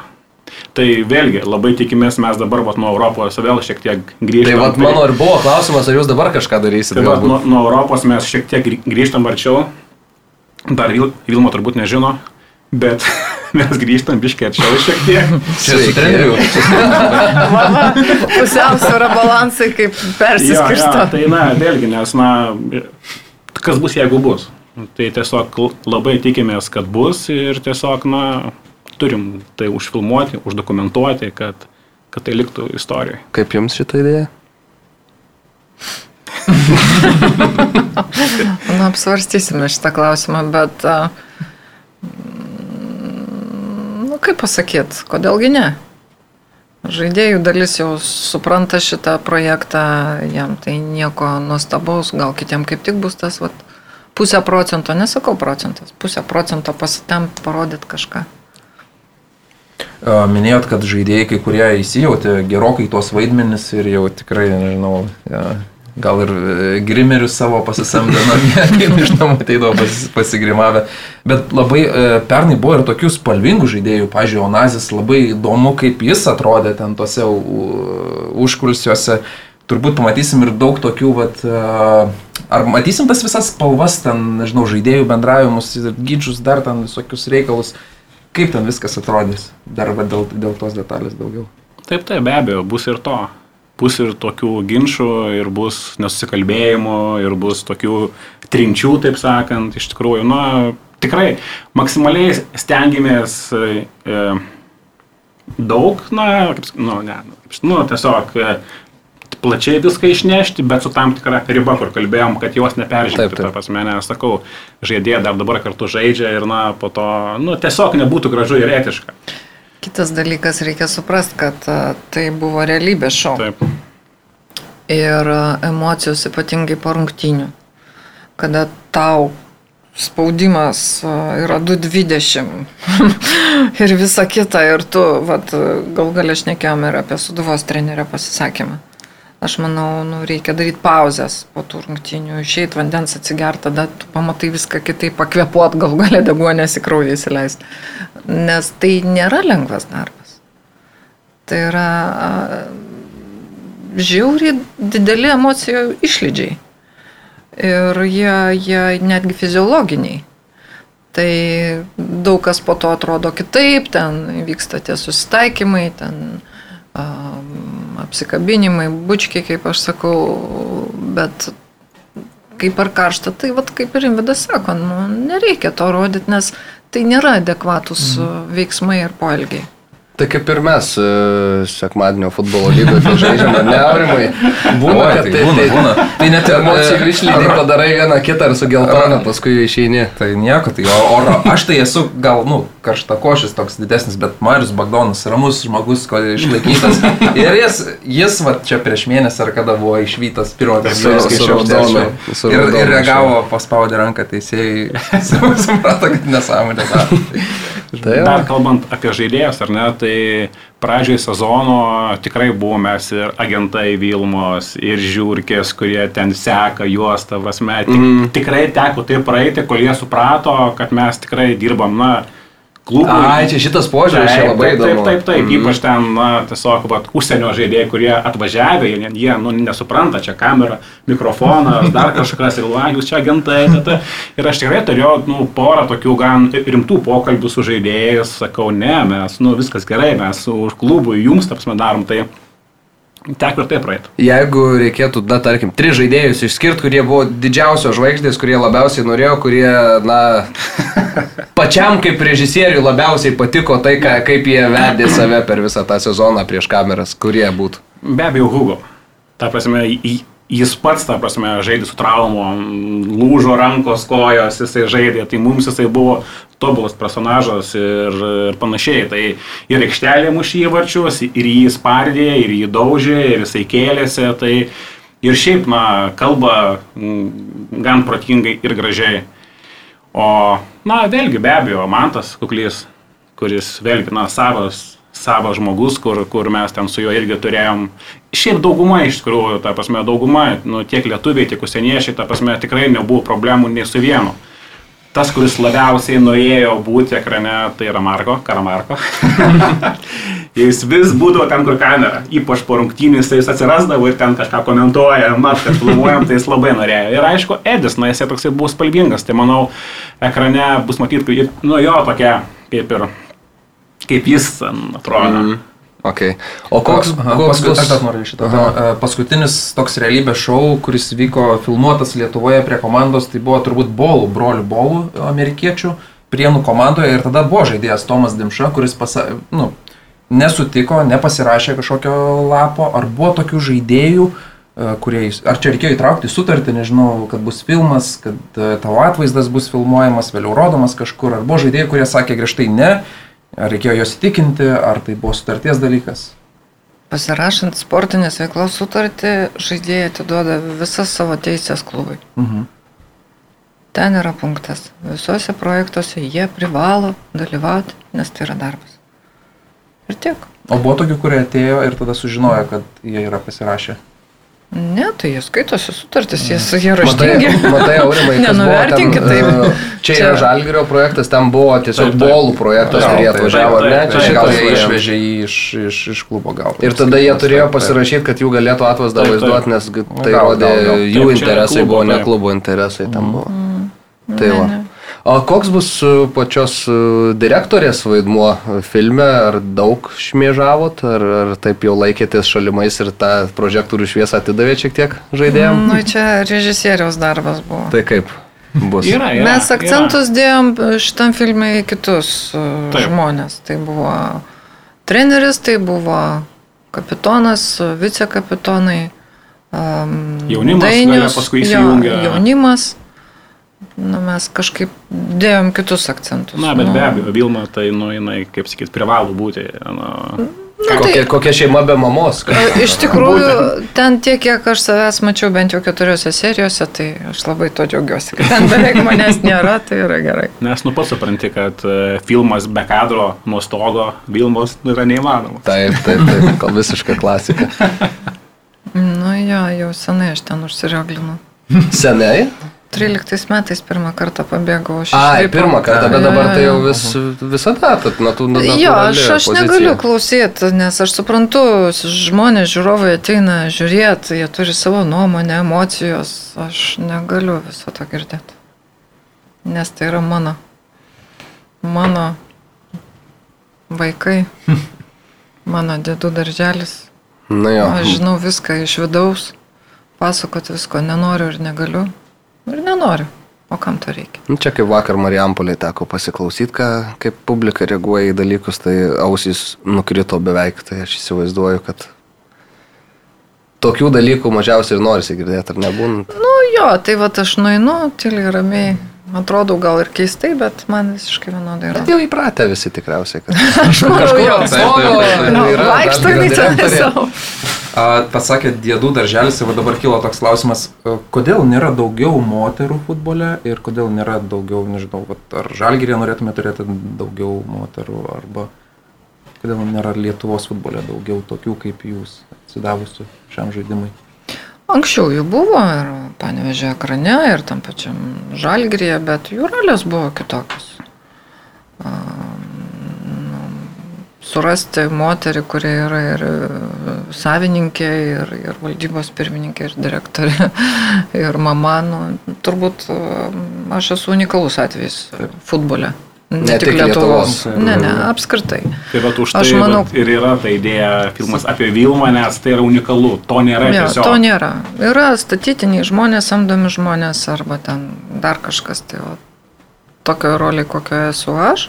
Speaker 1: Tai vėlgi, labai tikimės mes dabar vat, nuo Europos vėl šiek tiek
Speaker 4: Tai
Speaker 1: grįžtame.
Speaker 4: vad mano ir buvo klausimas, ar jūs dabar kažką darysite.
Speaker 1: Tai vat, nuo, nuo Europos mes šiek tiek grį- grįžtam arčiau. Dar Vil- Vilma turbūt nežino, bet mes grįžtam biškiai arčiau šiek tiek.
Speaker 5: Čia su treneriu.
Speaker 6: Pusiausvėra balansai kaip
Speaker 1: Jo, jo,
Speaker 6: persiskirsto.
Speaker 1: tai na, vėlgi, nes, na, kas bus, jeigu bus. Tai tiesiog labai tikimės, kad bus ir tiesiog, na, turim tai užfilmuoti, uždokumentuoti, kad, kad tai liktų istorijoje.
Speaker 4: Kaip jums šitą idėją?
Speaker 6: Na, apsvarstysime šitą klausimą, bet, mm, nu, kaip pasakyt, kodėlgi ne? Žaidėjų dalis jau supranta šitą projektą, jam tai nieko nuostabaus, gal kitiem kaip tik bus tas, vat, pusę procento, nesakau procentas, pusę procento pasitempt, parodyt kažką.
Speaker 5: Minėjot, kad žaidėjai kai kurie įsijautė gerokai tuos vaidmenis ir jau tikrai, nežinau, ja, gal ir e, grimerius savo pasisamdė namie, kaip iš namų ateidavo pas, pasigrimavę. Bet labai e, pernai buvo ir tokių spalvingų žaidėjų, pažiūrėjau, Onazis labai įdomu, kaip jis atrodė ten tose užkulsiuose. Turbūt pamatysim ir daug tokių, vat, e, ar matysim tas visas spalvas, ten, nežinau, žaidėjų bendravimus, ginčius, dar ten visokius reikalus. Kaip ten viskas atrodys? Dar va, dėl, dėl tos detalės daugiau.
Speaker 1: Taip, taip, be abejo, bus ir to. Bus ir tokių ginčių, ir bus nesusikalbėjimų, ir bus tokių trinčių, taip sakant. Iš tikrųjų, na, tikrai maksimaliai stengiamės e, daug, na, kaip, nu, ne, nu, kaip, nu, tiesiog e, plačiai viską išnešti, bet su tam tikra riba, kur kalbėjom, kad jos neperžengti. Ta prasme, nes sakau, žaidėjai dar dabar kartu žaidžia ir, na, po to, nu, tiesiog nebūtų gražu ir etiška.
Speaker 6: Kitas dalykas, reikia suprasti, kad a, tai buvo realybės šou.
Speaker 1: Taip.
Speaker 6: ir a, emocijos ypatingai po rungtynių, kada tau spaudimas a, yra 220 ir visa kita ir tu, vat, gal galę šnekėjom ir apie suduvos trenerio pasisakymą. Aš manau, nu, reikia daryti pauzes po tų rungtynių, išeiti vandens atsigert, tada tu pamatai viską kitaip, pakvepuot, gal galę deguonės į kraują įsileisti. Nes tai nėra lengvas darbas. Tai yra a, žiauriai dideli emocijų išlydžiai. Ir jie, jie netgi fiziologiniai. Tai daug kas po to atrodo kitaip, ten vyksta tie susitaikymai, ten um, apsikabinimai, bučkiai, kaip aš sakau, bet kaip ar karšta, tai vat, kaip ir Invidas sako, nu, nereikia to rodyti, nes tai nėra adekvatus mm. veiksmai ir poelgiai.
Speaker 4: Tai kaip ir mes e, sekmadienio futbolo lygoje žaidžiame, ne aurimai. Būna,
Speaker 5: Oi,
Speaker 4: kad
Speaker 5: tai
Speaker 4: tai,
Speaker 5: būna,
Speaker 4: tai,
Speaker 5: būna. Tai net ir,
Speaker 4: emocijų
Speaker 5: e,
Speaker 4: išlydai
Speaker 5: ar-
Speaker 4: padarai vieną kitą ir su geltona, paskui išeini.
Speaker 5: Tai nieko, tai o, o aš tai esu gal, nu, karštakošis toks didesnis, bet Marius Bagdonas ramus žmogus, ko išlaikytas. Ir jis, jis va čia prieš mėnesį ar kada buvo išvytas pirmą kartą. Ir, ir reagavo, paspaudė ranką teisėjai, suprato, kad nesąmonė.
Speaker 4: Tai jo.
Speaker 1: Dar kalbant apie žaidėjus, ar ne, tai pradžioje sezono tikrai buvo mes ir agentai Vilmos, ir žiūrkės, kurie ten seka juos, ta prasme. Tik, mm. Tikrai teko tai praeiti, kol jie suprato, kad mes tikrai dirbam, na, klubui.
Speaker 4: Ai, čia šitas požiūris čia labai
Speaker 1: taip,
Speaker 4: įdomu.
Speaker 1: Taip, taip, taip,
Speaker 4: Mhm.
Speaker 1: mm. ypač ten, na, tiesiog, vat, užsienio žaidėjai, kurie atvažiavę, jie, jie nu, nesupranta, čia kamera, mikrofonas, dar kažkas, ir, va, jūs čia agentai, tata. Ir aš tikrai turėjau, nu, porą tokių gan rimtų pokalbių su žaidėjais, sakau, ne, mes, nu, viskas gerai, mes už klubų, jums, tapsime, darom, tai teko ir taip praeiti.
Speaker 4: Jeigu reikėtų, na, tarkim, tris žaidėjus išskirti, kurie buvo didžiausios žvaigždės, kurie labiausiai norėjo, kurie, na, pačiam kaip režisieriui labiausiai patiko tai, ką, kaip jie vedė save per visą tą sezoną prieš kameras, kurie būtų.
Speaker 1: Be abejo, Hugo. Ta prasme, jis pats, ta prasme, žaidė su traumom, lūžo rankos, kojos, jisai žaidė, tai mums jisai buvo tobulas personažas ir, ir panašiai. Tai ir aikštelė mušė įvarčius, ir jį spardė, ir jį daužė, ir jisai kėlėsi. Tai ir šiaip, na, kalba mm, gan protingai ir gražiai. O, na, vėlgi, be abejo, Mantas Kuklys, kuris vėlgi, na, savas, savas žmogus, kur, kur mes ten su juo irgi turėjom. Šiaip dauguma, iš tikrųjų, ta prasme, dauguma, nu, tiek lietuviai, tiek užsieniečiai, ta prasme, tikrai nebuvo problemų nei su vienu. Tas, kuris labiausiai norėjo būti ekrane, tai yra Marko, Karamarko. Jis vis būdavo ten, kur kamera. Ypač po rungtynės tai jis atsirasdavo ir ten kažką komentuoja, mat, kad filmuojam, tai jis labai norėjo. Ir aišku, Edis, na, jisai toksai bus spalvingas, tai manau, ekrane bus matyti, nu jo, tokia, kaip ir, kaip jis atrodo. Mm.
Speaker 4: Okay. O koks,
Speaker 5: Aha,
Speaker 4: koks
Speaker 5: paskui,
Speaker 4: bus...
Speaker 5: aš dar noriu šitą.
Speaker 4: Aha.
Speaker 5: Aha. Paskutinis toks realybės šou, kuris vyko filmuotas Lietuvoje prie komandos, tai buvo turbūt Bolų, brolių Bolų amerikiečių, prienų komandoje ir tada buvo žaidėjas Tomas Dimša, kuris pasa, nu, nesutiko, nepasirašė kažkokio lapo, ar buvo tokių žaidėjų, e, kurie, ar čia reikėjo įtraukti sutartį, nežinau, kad bus filmas, kad e, tavo atvaizdas bus filmuojamas, vėliau rodomas kažkur, ar buvo žaidėjai, kurie sakė griežtai ne, ar reikėjo juos įtikinti, ar tai buvo sutarties dalykas.
Speaker 6: Pasirašant sportinės veiklos sutartį, žaidėjai atiduoda visas savo teisės klubui.
Speaker 5: Mhm.
Speaker 6: Ten yra punktas. Visuose projektuose jie privalo dalyvauti, nes tai yra darbas. Ir tiek.
Speaker 5: O buvo tokių, kurie atėjo ir tada sužinojo, kad jie yra pasirašę.
Speaker 6: Ne, tai jie skaitosi sutartis, jie, jie
Speaker 4: Matai,
Speaker 6: raštingi.
Speaker 4: matai, Aurimai, kas buvo
Speaker 6: Nenuvertinkit
Speaker 4: ten,
Speaker 6: taip.
Speaker 4: e, Čia yra Žalgirio projektas, ten buvo tiesiog bolų projektas, kurie atvažiavo, ar ne? Čia gal jie
Speaker 5: jie
Speaker 4: išvežė.
Speaker 5: jį iš, iš, iš klubo gal.
Speaker 4: Ir tada jie turėjo pasirašyti, kad jų galėtų atvaizdą vaizduoti, nes g- tai rodė jų interesai, buvo ne klubo interesai ten buvo. Tai
Speaker 6: Ne,
Speaker 4: va. O koks bus e, pačios e, direktorės vaidmuo e, filme? Ar daug šmėžavot, ar, ar taip jau laikėtės šalimais ir tą prožektorių šviesą atidavėt šiek tiek žaidėjams?
Speaker 6: Nu, čia režisieriaus darbas buvo.
Speaker 4: Tai kaip bus?
Speaker 1: Yra, yra.
Speaker 6: Mes akcentus dėjom šitam filmui į kitus uh,
Speaker 1: Taip.
Speaker 6: žmonės. Tai buvo treneris, tai buvo kapitonas, vicekapitonai. Um,
Speaker 1: Jaunimas gale paskui įsijungia.
Speaker 6: Jaunimas. Nu, mes kažkaip dėjom kitus akcentus.
Speaker 1: Na, bet
Speaker 6: nu,
Speaker 1: be abejo, Vilma, tai, nu, jinai, kaip sakyt, privalo būti. Nu,
Speaker 6: Na,
Speaker 4: Kokia,
Speaker 6: tai,
Speaker 4: kokia šeima be mamos?
Speaker 6: e, iš tikrųjų, ten tiek, kiek aš savęs mačiau bent jau keturiose serijose, tai aš labai to džiaugiuosi. Kad ten beveik manęs nėra, tai yra gerai.
Speaker 1: nes, nu, pats supranti, kad e, filmas be kadro nuo stogo Vilmos yra neįmanomas.
Speaker 4: Taip, taip, taip, gal visiška klasika.
Speaker 6: Nu jo, jau senai aš ten užsirioglinau.
Speaker 4: Seniai?
Speaker 6: 13 metais pirmą kartą pabėgau iš
Speaker 4: Ai,
Speaker 6: Švipo.
Speaker 4: pirmą kartą, bet dabar tai jau vis, visada, tad nuo tų nuo
Speaker 6: Jo, aš, aš negaliu klausyti, nes aš suprantu, žmonės, žiūrovai ateina žiūrėti, jie turi savo nuomonę, emocijos, aš negaliu viso to girdėti. Nes tai yra mano, mano vaikai, mano dėdų darželis.
Speaker 4: Na jo.
Speaker 6: Aš žinau viską iš vidaus, pasakot visko nenoriu ir negaliu. Ir nenoriu. O kam to reikia?
Speaker 4: Nu, Čia kaip vakar Marijampoliai teko pasiklausyti, ką, kaip publika reaguoja į dalykus, tai ausys nukrito beveik, tai aš įsivaizduoju, kad tokių dalykų mažiausiai ir norisi girdėti, ar nebūna.
Speaker 6: Nu jo, tai va aš nueinu, tyliai ramiai. Atrodau gal ir keistai, bet man visiškai vienodai yra.
Speaker 4: Bet jau įpratę visi tikriausiai, kad
Speaker 6: Aš manau, jo. tenai
Speaker 4: direktorė.
Speaker 6: savo.
Speaker 5: A, pasakė dėdų darželis ir va dabar kilo toks klausimas, a, kodėl nėra daugiau moterų futbole ir kodėl nėra daugiau, nežinau, vat, ar žalgyrė norėtume turėti daugiau moterų arba kodėl nėra Lietuvos futbole daugiau tokių kaip jūs atsidavusių šiam žaidimui.
Speaker 6: Anksčiau jų buvo ir panevežė ekrane, ir tam pačiam žalgrėje, bet jų rolės buvo kitokios. Nu, Surasti moterį, kuri yra ir e, savininkė, ir, ir valdybos pirmininkė, ir direktorė, ir mama, nu, turbūt e, aš esu unikalus atvejis futbole.
Speaker 4: Ne tik Lietuvos.
Speaker 6: Ne, ne, apskritai.
Speaker 1: Tai va už tai
Speaker 6: Aš manau-
Speaker 1: ir yra ta idėja filmas apie Vilmą, nes tai yra unikalu. To nėra
Speaker 6: Ja,
Speaker 1: tiesiog.
Speaker 6: to nėra. Yra statytiniai žmonės, samdomi žmonės arba ten dar kažkas. Tai o, tokio roliai, kokio esu aš.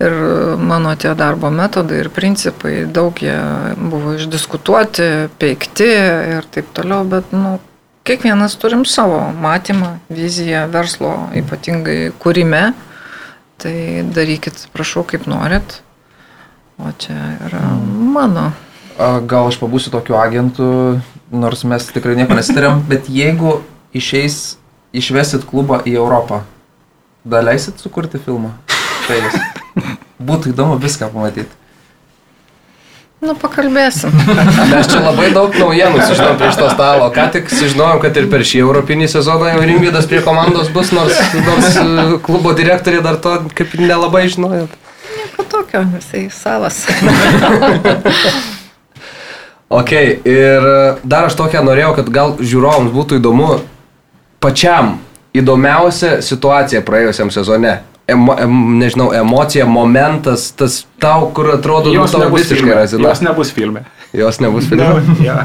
Speaker 6: Ir mano tie darbo metodai ir principai, daug jie buvo išdiskutuoti, peikti ir taip toliau, bet nu, kiekvienas turim savo matymą, viziją verslo, ypatingai kūrime. Tai darykit, prašau, kaip norit. O čia yra mano.
Speaker 5: Gal aš pabūsiu tokiu agentu, nors mes tikrai nieko nesitarėm, bet jeigu išeis, išvesit klubą į Europą, daleisit sukurti filmą? Tai jūs. Būtų įdomu viską pamatyti.
Speaker 6: Nu, pakalbėsim.
Speaker 4: Mes čia labai daug naujienų sužinom prieš to stalo. Ką tik sužinojom, kad ir per šį europinį sezoną jau Rimvydas prie komandos bus, nors, nors e, klubo direktoriai dar to kaip nelabai žinojot.
Speaker 6: Nieko tokio, jisai savas.
Speaker 4: Ok, ir dar aš tokią norėjau, kad gal žiūrovams būtų įdomu pačiam įdomiausia situacija praėjusiam sezone. Emo, em, nežinau, emocija, momentas, tas tau, kur atrodo, nu,
Speaker 1: Jos
Speaker 4: tau visiškai razina.
Speaker 1: Jos nebus filme.
Speaker 4: Jos nebus filme.
Speaker 1: Ja.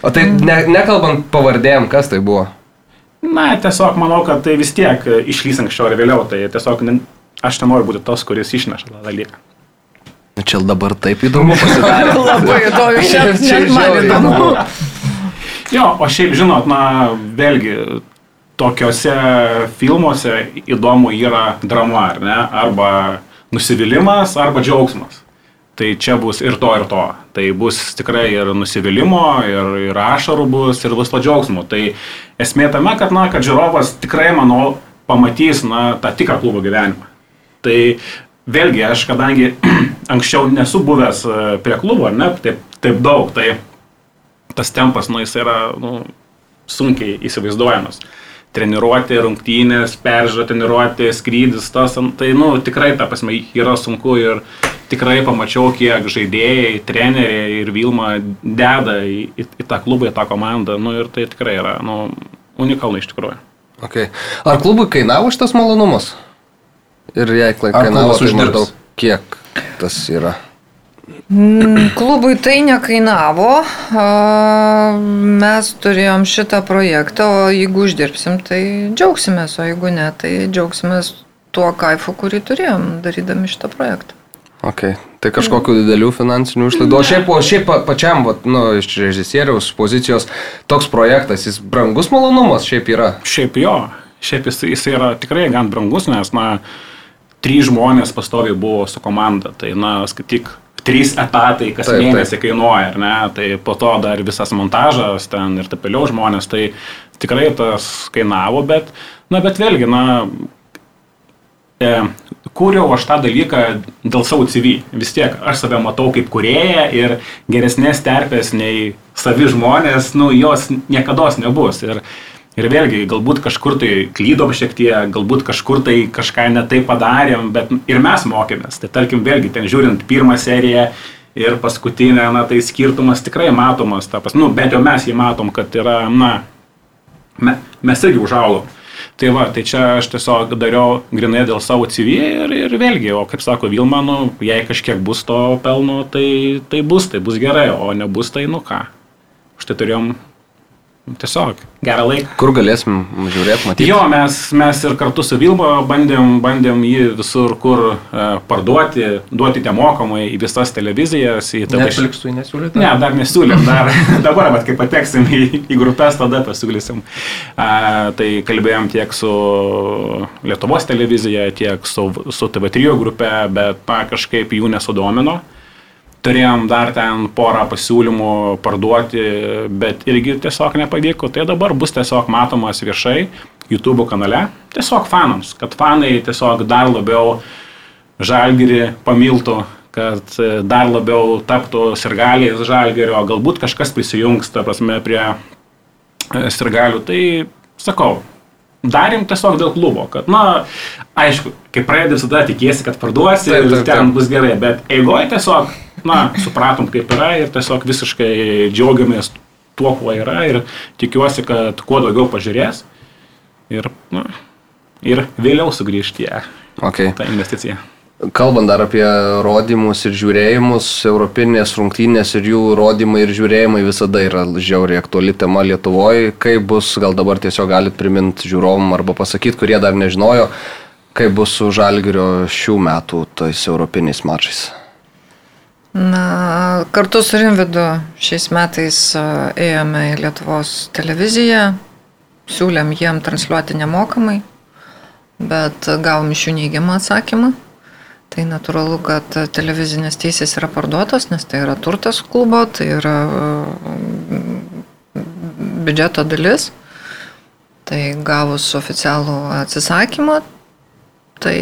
Speaker 4: O tai ne, nekalbant pavardėm, kas tai buvo?
Speaker 1: Na, tiesiog manau, kad tai vis tiek išlys anksčiau ar vėliau. Tai tiesiog ne, aš nenoriu būti tas, kuris išneša tą dalyką.
Speaker 4: Nu, Čia dabar taip įdomu pasidarė.
Speaker 6: Labai įdomu, net man įdomu.
Speaker 1: Jo, o šiaip žinot, na, vėlgi, tokiuose filmuose įdomu yra drama, ar ne? Arba nusivylimas, arba džiaugsmas. Tai čia bus ir to, ir to. Tai bus tikrai ir nusivylimo, ir, ir ašarų bus, ir bus to džiaugsmo. Tai esmė tame, kad, na, kad žiūrovas tikrai, manau, pamatys, na, tą tikrą klubo gyvenimą. Tai vėlgi, aš kadangi anksčiau nesu buvęs e, prie klubo, ne, taip, taip daug, tai tas tempas, nu, jis yra nu, sunkiai įsivaizduojamas. Treniruoti, rungtynės, peržiūrėti, treniruoti, skrydis, tas, tai, nu, tikrai, ta prasme, yra sunku ir tikrai pamačiau, kiek žaidėjai, treneriai ir Vilma deda į, į, į tą klubą, į tą komandą, nu, ir tai tikrai yra, nu, unikalu iš tikrųjų.
Speaker 4: Okay. Ar klubui kainavo šitas malonumas? Ir jei kainavo, tai maždaug kiek tas yra?
Speaker 6: Mm, Klubui tai nekainavo. a, Mes turėjom šitą projektą, o jeigu uždirbsim, tai džiaugsimės, o jeigu ne, tai džiaugsimės tuo kaifu, kurį turėjom darydami šitą projektą.
Speaker 4: Okay. Tai kažkokiu didelių finansinių išlaidų. O šiaip, o šiaip pa- pačiam, vat, nu, iš režisieriaus pozicijos, toks projektas, jis brangus malonumas šiaip yra.
Speaker 1: Šiaip jo, šiaip jis, jis yra tikrai gan brangus, nes, na, trys žmonės pastoviai buvo su komanda, tai, na, skaityk, trys etatai kas
Speaker 4: Taip,
Speaker 1: taip,
Speaker 4: taip.
Speaker 1: mėnesį kainuoja, ar ne, tai po to dar visas montažas ten ir taip vėliau žmonės, tai tikrai tas kainavo, bet, na, bet vėlgi, na, e, kūriau aš tą dalyką dėl savo CV. Vis tiek aš save matau kaip kurėją ir geresnės terpės nei savi žmonės, nu, jos niekada nebus. Ir, ir vėlgi, galbūt kažkur tai klydom šiek tiek, galbūt kažkur tai kažką netai padarėm, bet ir mes mokėmės. Tai tarkim, vėlgi, ten žiūrint pirmą seriją ir paskutinę, na, tai skirtumas tikrai matomas. Ta, pas, nu, bent jau mes jį matom, kad yra, na, me, mes irgi užaugom. Tai va, tai čia aš tiesiog dariau grinai dėl savo CV ir, ir vėlgi, o kaip sako Vilma, nu, jei kažkiek bus to pelno, tai, tai bus, tai bus gerai, o nebus, tai nu ką. Štai turėjom tiesiog gerą laiką.
Speaker 4: Kur galėsim žiūrėti, matyti?
Speaker 1: Jo, mes, mes ir kartu su Vilma bandėm, bandėm jį visur, kur e, parduoti, duoti nemokamai į visas televizijas, į TV
Speaker 5: Netflix tu nesiūlyti?
Speaker 1: Ne, dar nesiūlėm, dar dabar, bet kai pateksim į, į grupės, tada pasiūlysim. A, tai kalbėjom tiek su Lietuvos televizija, tiek su, su TV3 grupe, bet na, kažkaip jų nesudomino. Turėjom dar ten porą pasiūlymų parduoti, bet irgi tiesiog nepavyko. Tai dabar bus tiesiog matomas viešai YouTube kanale, tiesiog fanams, kad fanai tiesiog dar labiau žalgirį pamiltų, kad e, dar labiau taptų sirgaliais žalgirio, galbūt kažkas prisijungs, ta prasme, prie e, sirgalių. Tai sakau, darėm tiesiog dėl klubo, kad, na, aišku, kai pradedi visada tikėsi, kad parduosi
Speaker 4: Taip,
Speaker 1: ir
Speaker 4: taip,
Speaker 1: ten
Speaker 4: taip.
Speaker 1: bus gerai, bet eigoje tiesiog, na, supratom, kaip yra ir tiesiog visiškai džiaugiamės tuo, kuo yra ir tikiuosi, kad kuo daugiau pažiūrės ir, na, ir vėliau sugrįžti į
Speaker 4: Okay.
Speaker 1: tą investiciją.
Speaker 4: Kalbant dar apie rodymus ir žiūrėjimus, europinės rungtynės ir jų rodymai ir žiūrėjimai visada yra žiauriai aktuali tema Lietuvoje. Kaip bus, gal dabar tiesiog galit priminti žiūrovom arba pasakyti, kurie dar nežinojo, kaip bus su Žalgirio šių metų tais europiniais mačais.
Speaker 6: Na, kartu su Rimvidu šiais metais a, ėjome į Lietuvos televiziją, siūlėm jiem transliuoti nemokamai, bet gavom iš jų neigiamą atsakymą. Tai natūralu, kad televizinės teisės yra parduotos, nes tai yra turtas klubo, tai yra mm, biudžeto dalis. Tai gavus oficialų atsisakymą, tai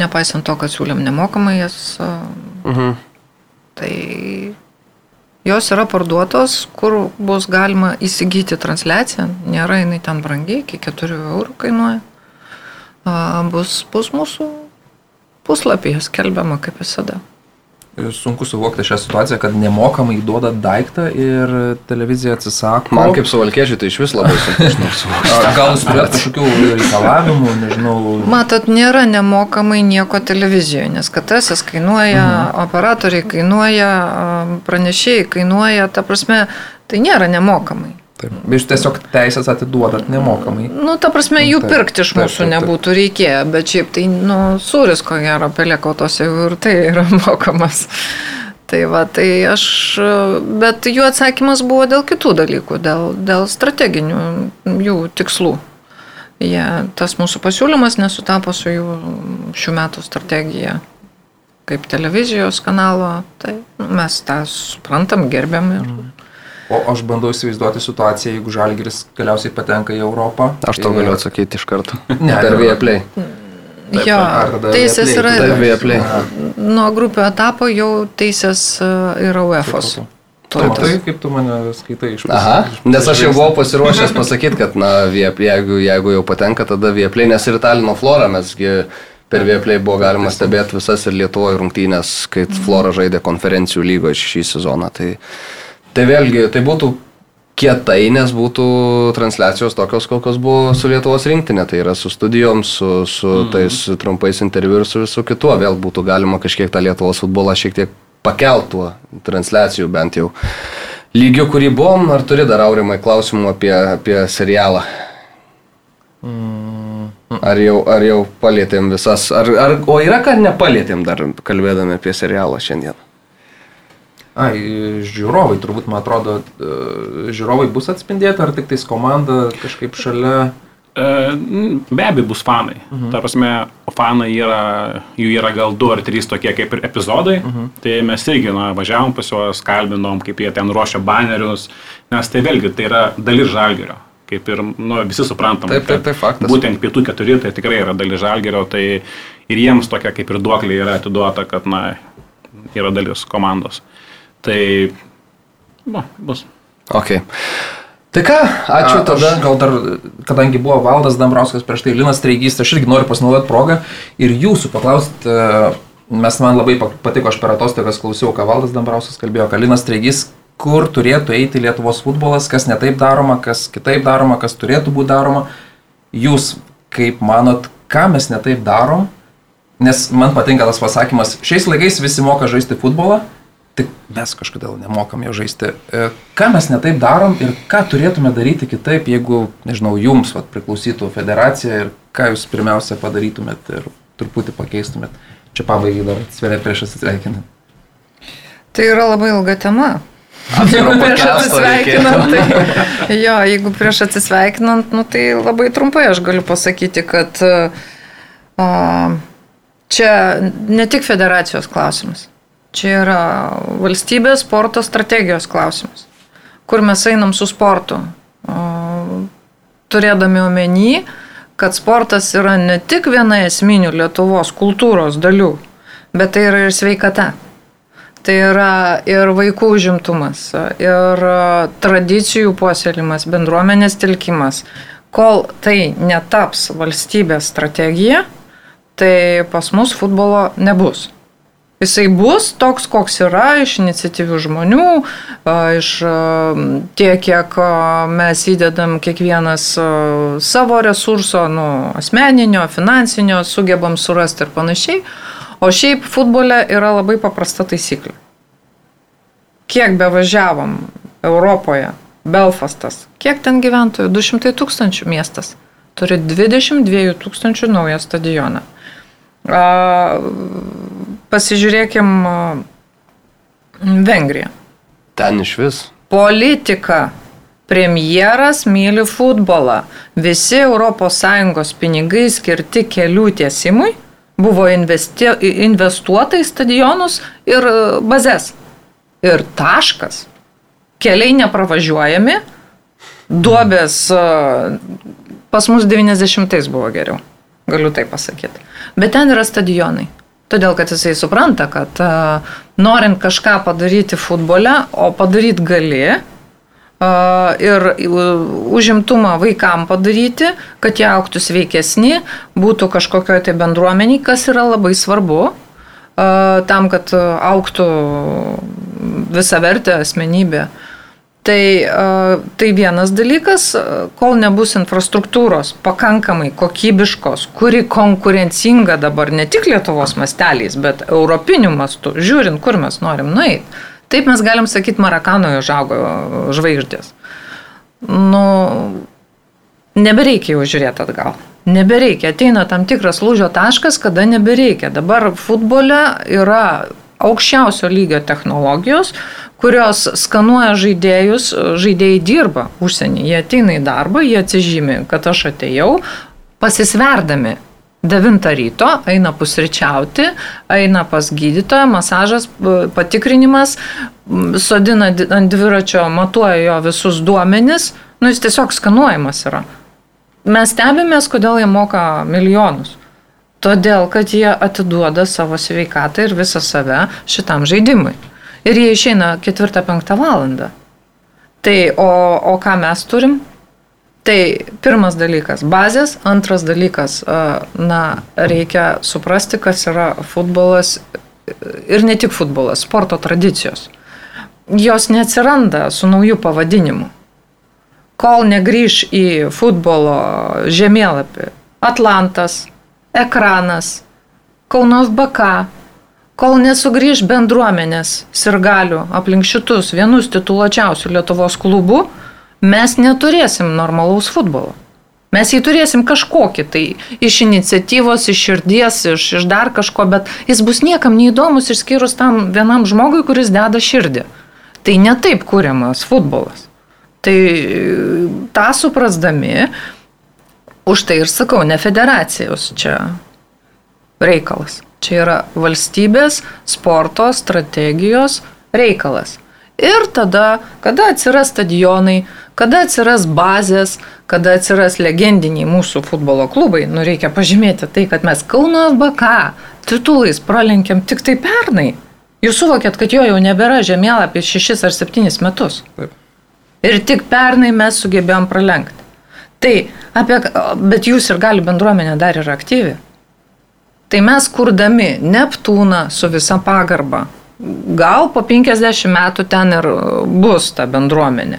Speaker 6: nepaisant to, kad siūlėm nemokamai jas
Speaker 4: Mhm.
Speaker 6: Tai jos yra parduotos, kur bus galima įsigyti transliaciją. Nėra jinai ten brangiai, iki 4 eurų kainuoja. Bus, bus mūsų puslapyje skelbiama kaip visada.
Speaker 5: Sunku suvokti šią situaciją, kad nemokamai duoda daiktą ir televizija atsisako.
Speaker 4: Man kaip suvalkėžiai tai iš vis labai sunku suvokti.
Speaker 5: Gal jūs turėtumėte kažkokių reikalavimų, nežinau.
Speaker 6: Matot, nėra nemokamai nieko televizijoje, nes KTS kainuoja, mhm. operatoriai kainuoja, pranešėjai kainuoja, ta prasme, tai nėra nemokamai.
Speaker 5: Taip. Jūs tiesiog teisės atiduodat nemokamai.
Speaker 6: Nu, ta prasme, jų
Speaker 5: Taip,
Speaker 6: pirkti iš mūsų
Speaker 5: taip, taip.
Speaker 6: nebūtų reikėję, bet šiaip tai, nu, sūris, ko gero, pelėkautose jau ir tai yra mokamas. Tai va, tai aš, bet jų atsakymas buvo dėl kitų dalykų, dėl, dėl strateginių jų tikslų. Jie, tas mūsų pasiūlymas nesutapo su jų šių metų strategija kaip televizijos kanalo, tai nu, mes tą suprantam, gerbiam ir
Speaker 5: O aš bandau įsivaizduoti situaciją, jeigu Žalgiris galiausiai patenka į Europą.
Speaker 4: Aš tau
Speaker 5: ir-
Speaker 4: galiu atsakyti iš karto.
Speaker 5: Ne,
Speaker 4: Per
Speaker 5: ne.
Speaker 4: Viaplay.
Speaker 6: jo, teisės yra.
Speaker 4: Per Viaplay.
Speaker 6: Nuo grupių etapo jau teisės e, yra UEFOS.
Speaker 5: Tu matai, kaip tu mane skaitai iš
Speaker 4: Aha, nes aš jau buvau pasiruošęs pasakyti, kad, na, Viap- jeigu, jeigu jau patenka, tada Vieplay, nes ir Talino Flora mesgi per Vieplay buvo galima stebėti visas ir Lietuvoje rungtynės, kai Flora žaidė konferencijų lygoje šį sezoną. Tai, tai vėlgi, tai būtų kietai, nes būtų transliacijos tokios, kokios buvo su Lietuvos rinktinė. Tai yra su studijom, su, su mm. tais trumpais interviu ir su visu kitu. Vėl būtų galima kažkiek tą Lietuvos futbolą šiek tiek pakeltuo transliacijų bent jau. Lygiu, kurį buvom, ar turi dar aurimai klausimų apie, apie serialą? Ar jau, ar jau palėtėm visas, ar, ar, o yra, kad nepalėtėm dar kalbėdami apie serialą šiandien?
Speaker 5: Ai, žiūrovai, turbūt, man atrodo, e, žiūrovai bus atspindėti, ar tik tais komanda kažkaip šalia.
Speaker 1: E, Be abejo bus fanai. Mhm. Ta prasme, fanai yra, jų yra gal du ar trys tokie kaip ir epizodai. Mhm. Tai mes irgi na, važiavom pas juos, kalbinom, kaip jie ten ruošia banerius, nes tai vėlgi tai yra dalis žalgerio. Kaip ir nu, visi suprantam,
Speaker 4: Taip, taip, taip, faktas.
Speaker 1: būtent pietų keturi tai tikrai yra dalis žalgerio, tai ir jiems tokia kaip ir duoklė yra atiduota, kad na, yra dalis komandos. Tai, nu, bus.
Speaker 4: Ok. Tai ką, ačiū
Speaker 5: A,
Speaker 4: tada.
Speaker 5: Aš gal dar, kadangi buvo Valdas Dambrauskas prieš tai Linas Treigys, aš irgi noriu pasinaudoti progą ir jūsų paklausti, mes man labai pa- patiko, aš per atostogas klausiau, ką Valdas Dambrauskas kalbėjo, ką Linas Treigys, kur turėtų eiti Lietuvos futbolas, kas netaip daroma, kas kitaip daroma, kas turėtų būti daroma. Jūs kaip manot, ką mes netaip darom? Nes man patinka tas pasakymas, šiais laikais visi moka žaisti futbolą, tik mes kažkodėl nemokam jo žaisti. E, Ką mes netaip darom ir ką turėtume daryti kitaip, jeigu, nežinau, jums vat, priklausytų federacija ir ką jūs pirmiausia padarytumėt ir truputį pakeistumėt. Čia pabaigai dar atsveria prieš atsisveikinant.
Speaker 6: Tai yra labai ilga tema.
Speaker 4: Atskiro
Speaker 6: prieš atsisveikinant, tai, jo, jeigu prieš atsisveikinant, nu, tai labai trumpai aš galiu pasakyti, kad a, čia ne tik federacijos klausimas, čia yra valstybės sporto strategijos klausimas, kur mes einam su sportu, turėdami omeny, kad sportas yra ne tik viena esminių Lietuvos kultūros dalių, bet tai yra ir sveikata. Tai yra ir vaikų užimtumas, ir a, tradicijų puoselimas, bendruomenės telkimas. Kol tai netaps valstybės strategija, tai pas mus futbolo nebus. Jisai bus toks, koks yra, iš iniciatyvių žmonių, iš tiek, kiek mes įdedam kiekvienas savo resurso, nu, asmeninio, finansinio, sugebam surasti ir panašiai. O šiaip futbole yra labai paprasta taisyklė. Kiek bevažiavom Europoje, Belfastas, kiek ten gyventojų? 200 tūkstančių miestas. Turi 22 tūkstančių naują stadioną. Pasižiūrėkim Vengriją.
Speaker 4: Ten iš vis.
Speaker 6: Politika. Premjeras myli futbolą. Visi ES pinigai skirti kelių tiesimui buvo investi, investuota į stadionus ir e, bazės. Ir taškas. Keliai nepravažiuojami. Duobės e, pas mus 90-ais buvo geriau. Galiu tai pasakyti. Bet ten yra stadionai. Todėl, kad jisai supranta, kad a, norint kažką padaryti futbole, o padaryti gali, ir užimtumą vaikam padaryti, kad jie auktų sveikesni, būtų kažkokioje tai bendruomeniai, kas yra labai svarbu, tam, kad auktų visą vertę asmenybė. Tai, tai vienas dalykas, kol nebus infrastruktūros pakankamai kokybiškos, kuri konkurencinga dabar ne tik Lietuvos masteliais, bet europiniu mastu, žiūrint, kur mes norim nueiti. Taip mes galim sakyti, Marakanoje užaugo žvaigždės. Nu, nebereikia jau žiūrėti atgal. Nebereikia. Ateina tam tikras lūžio taškas, kada nebereikia. Dabar futbole yra aukščiausio lygio technologijos, kurios skanuoja žaidėjus, žaidėjai dirba užsienį, jie ateina į darbą, jie atsižymi, kad aš atėjau, pasisverdami 9 ryto eina pusryčiauti, eina pas gydytoją, masažas, patikrinimas, sodina ant dviračio, matuoja jo visus duomenis, nu jis tiesiog skanuojamas yra. Mes stebimės, kodėl jie moka milijonus. Todėl, kad jie atiduoda savo sveikatą ir visą save šitam žaidimui. Ir jie išeina 4-5 valandą. Tai o, o ką mes turim? Tai pirmas dalykas - bazės, antras dalykas - na, reikia suprasti, kas yra futbolas ir ne tik futbolas, sporto tradicijos. Jos neatsiranda su nauju pavadinimu. Kol negryž į futbolo žemėlapį Atlantas, ekranas, Kaunos BK, kol nesugrįž bendruomenės sirgalių aplink šitus vienus tituluočiausių Lietuvos klubų, mes neturėsim normalaus futbolo. Mes jį turėsim kažkokį tai iš iniciatyvos, iš širdies, iš, iš dar kažko, bet jis bus niekam neįdomus išskyrus tam vienam žmogui, kuris deda širdį. Tai ne taip kūriamas futbolas. Tai tą suprasdami, už tai ir sakau, ne federacijos čia reikalas. Čia yra valstybės sporto strategijos reikalas. Ir tada, kada atsiras stadionai, kada atsiras bazės, kada atsiras legendiniai mūsų futbolo klubai, nu reikia pažymėti tai, kad mes Kauno BK titulais pralenkėm tik tai pernai. Jūs suvokėt, kad jo jau nebėra žemėlapį 6 ar 7 metus. Taip. Ir tik pernai mes sugebėjom pralenkti. Tai apie, bet jūs ir gali bendruomenė dar yra aktyvi. Tai mes kurdami Neptūną su visa pagarba, gal po 50 metų ten ir bus ta bendruomenė.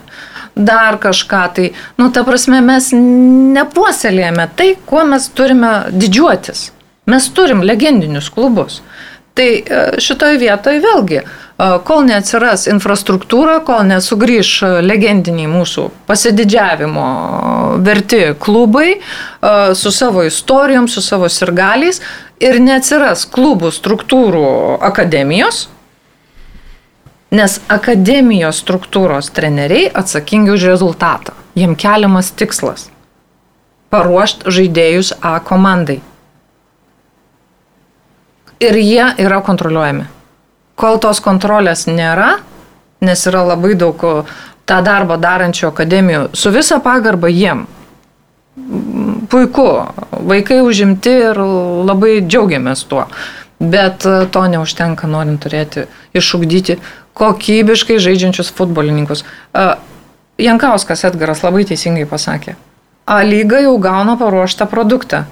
Speaker 6: Dar kažką tai, nu, ta prasme, mes nepuoselėjame tai, kuo mes turime didžiuotis. Mes turim legendinius klubus. Tai e, šitoje vietoje vėlgi, e, kol neatsiras infrastruktūra, kol nesugrįž legendiniai mūsų pasididžiavimo verti klubai e, su savo istorijom, su savo sirgaliais ir neatsiras klubų struktūrų akademijos, Nes akademijos struktūros treneriai atsakingi už rezultatą. Jiem keliamas tikslas - paruošti žaidėjus A komandai. Ir jie yra kontroliuojami. Kol tos kontrolės nėra, nes yra labai daug tą darbą darančių akademijų, su visa pagarba jiem. Puiku, vaikai užimti ir labai džiaugiamės tuo. Bet to neužtenka norint turėti, išugdyti kokybiškai žaidžiančius futbolininkus. Jankauskas Edgaras labai teisingai pasakė. A lyga jau gauna paruoštą produktą.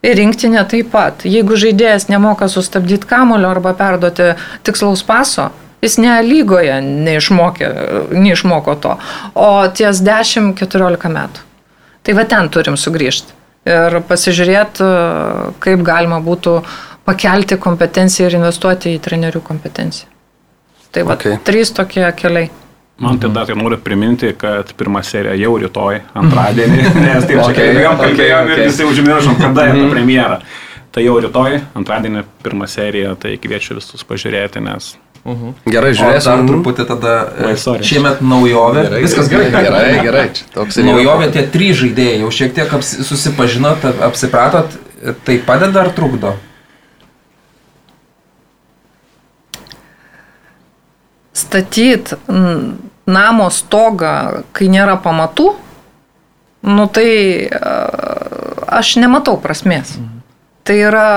Speaker 6: Ir rinktinė taip pat. Jeigu žaidėjas nemoka sustabdyti kamulio arba perduoti tikslaus paso, jis ne lygoje neišmokė, neišmoko to, o ties 10-14 metų. Tai va ten turim sugrįžti ir pasižiūrėti, kaip galima būtų pakelti kompetenciją ir investuoti į trenerių kompetenciją. Tai va, okay. trys tokie keliai.
Speaker 1: Man tai dar tai noriu priminti, kad pirma serija jau rytoj, antradienį, nes taip okay, čia kalbėjom, kalbėjom ir visi užmiršom, kada yra ta premjera. Tai jau rytoj, antradienį pirma serija, tai kviečiu visus pažiūrėti, nes
Speaker 4: Uh -huh. Gerai, žiūrėsim.
Speaker 5: Dar truputį tada. Vai, šiemet naujovė.
Speaker 4: Gerai, Viskas gerai. Gerai, gerai.
Speaker 5: Toks naujovė tie trys žaidėjai. Jau šiek tiek aps, susipažinot, apsipratot. Tai padeda ar trukdo?
Speaker 6: statyti namo stogą, kai nėra pamatų, nu tai aš nematau prasmės. Mhm. Tai yra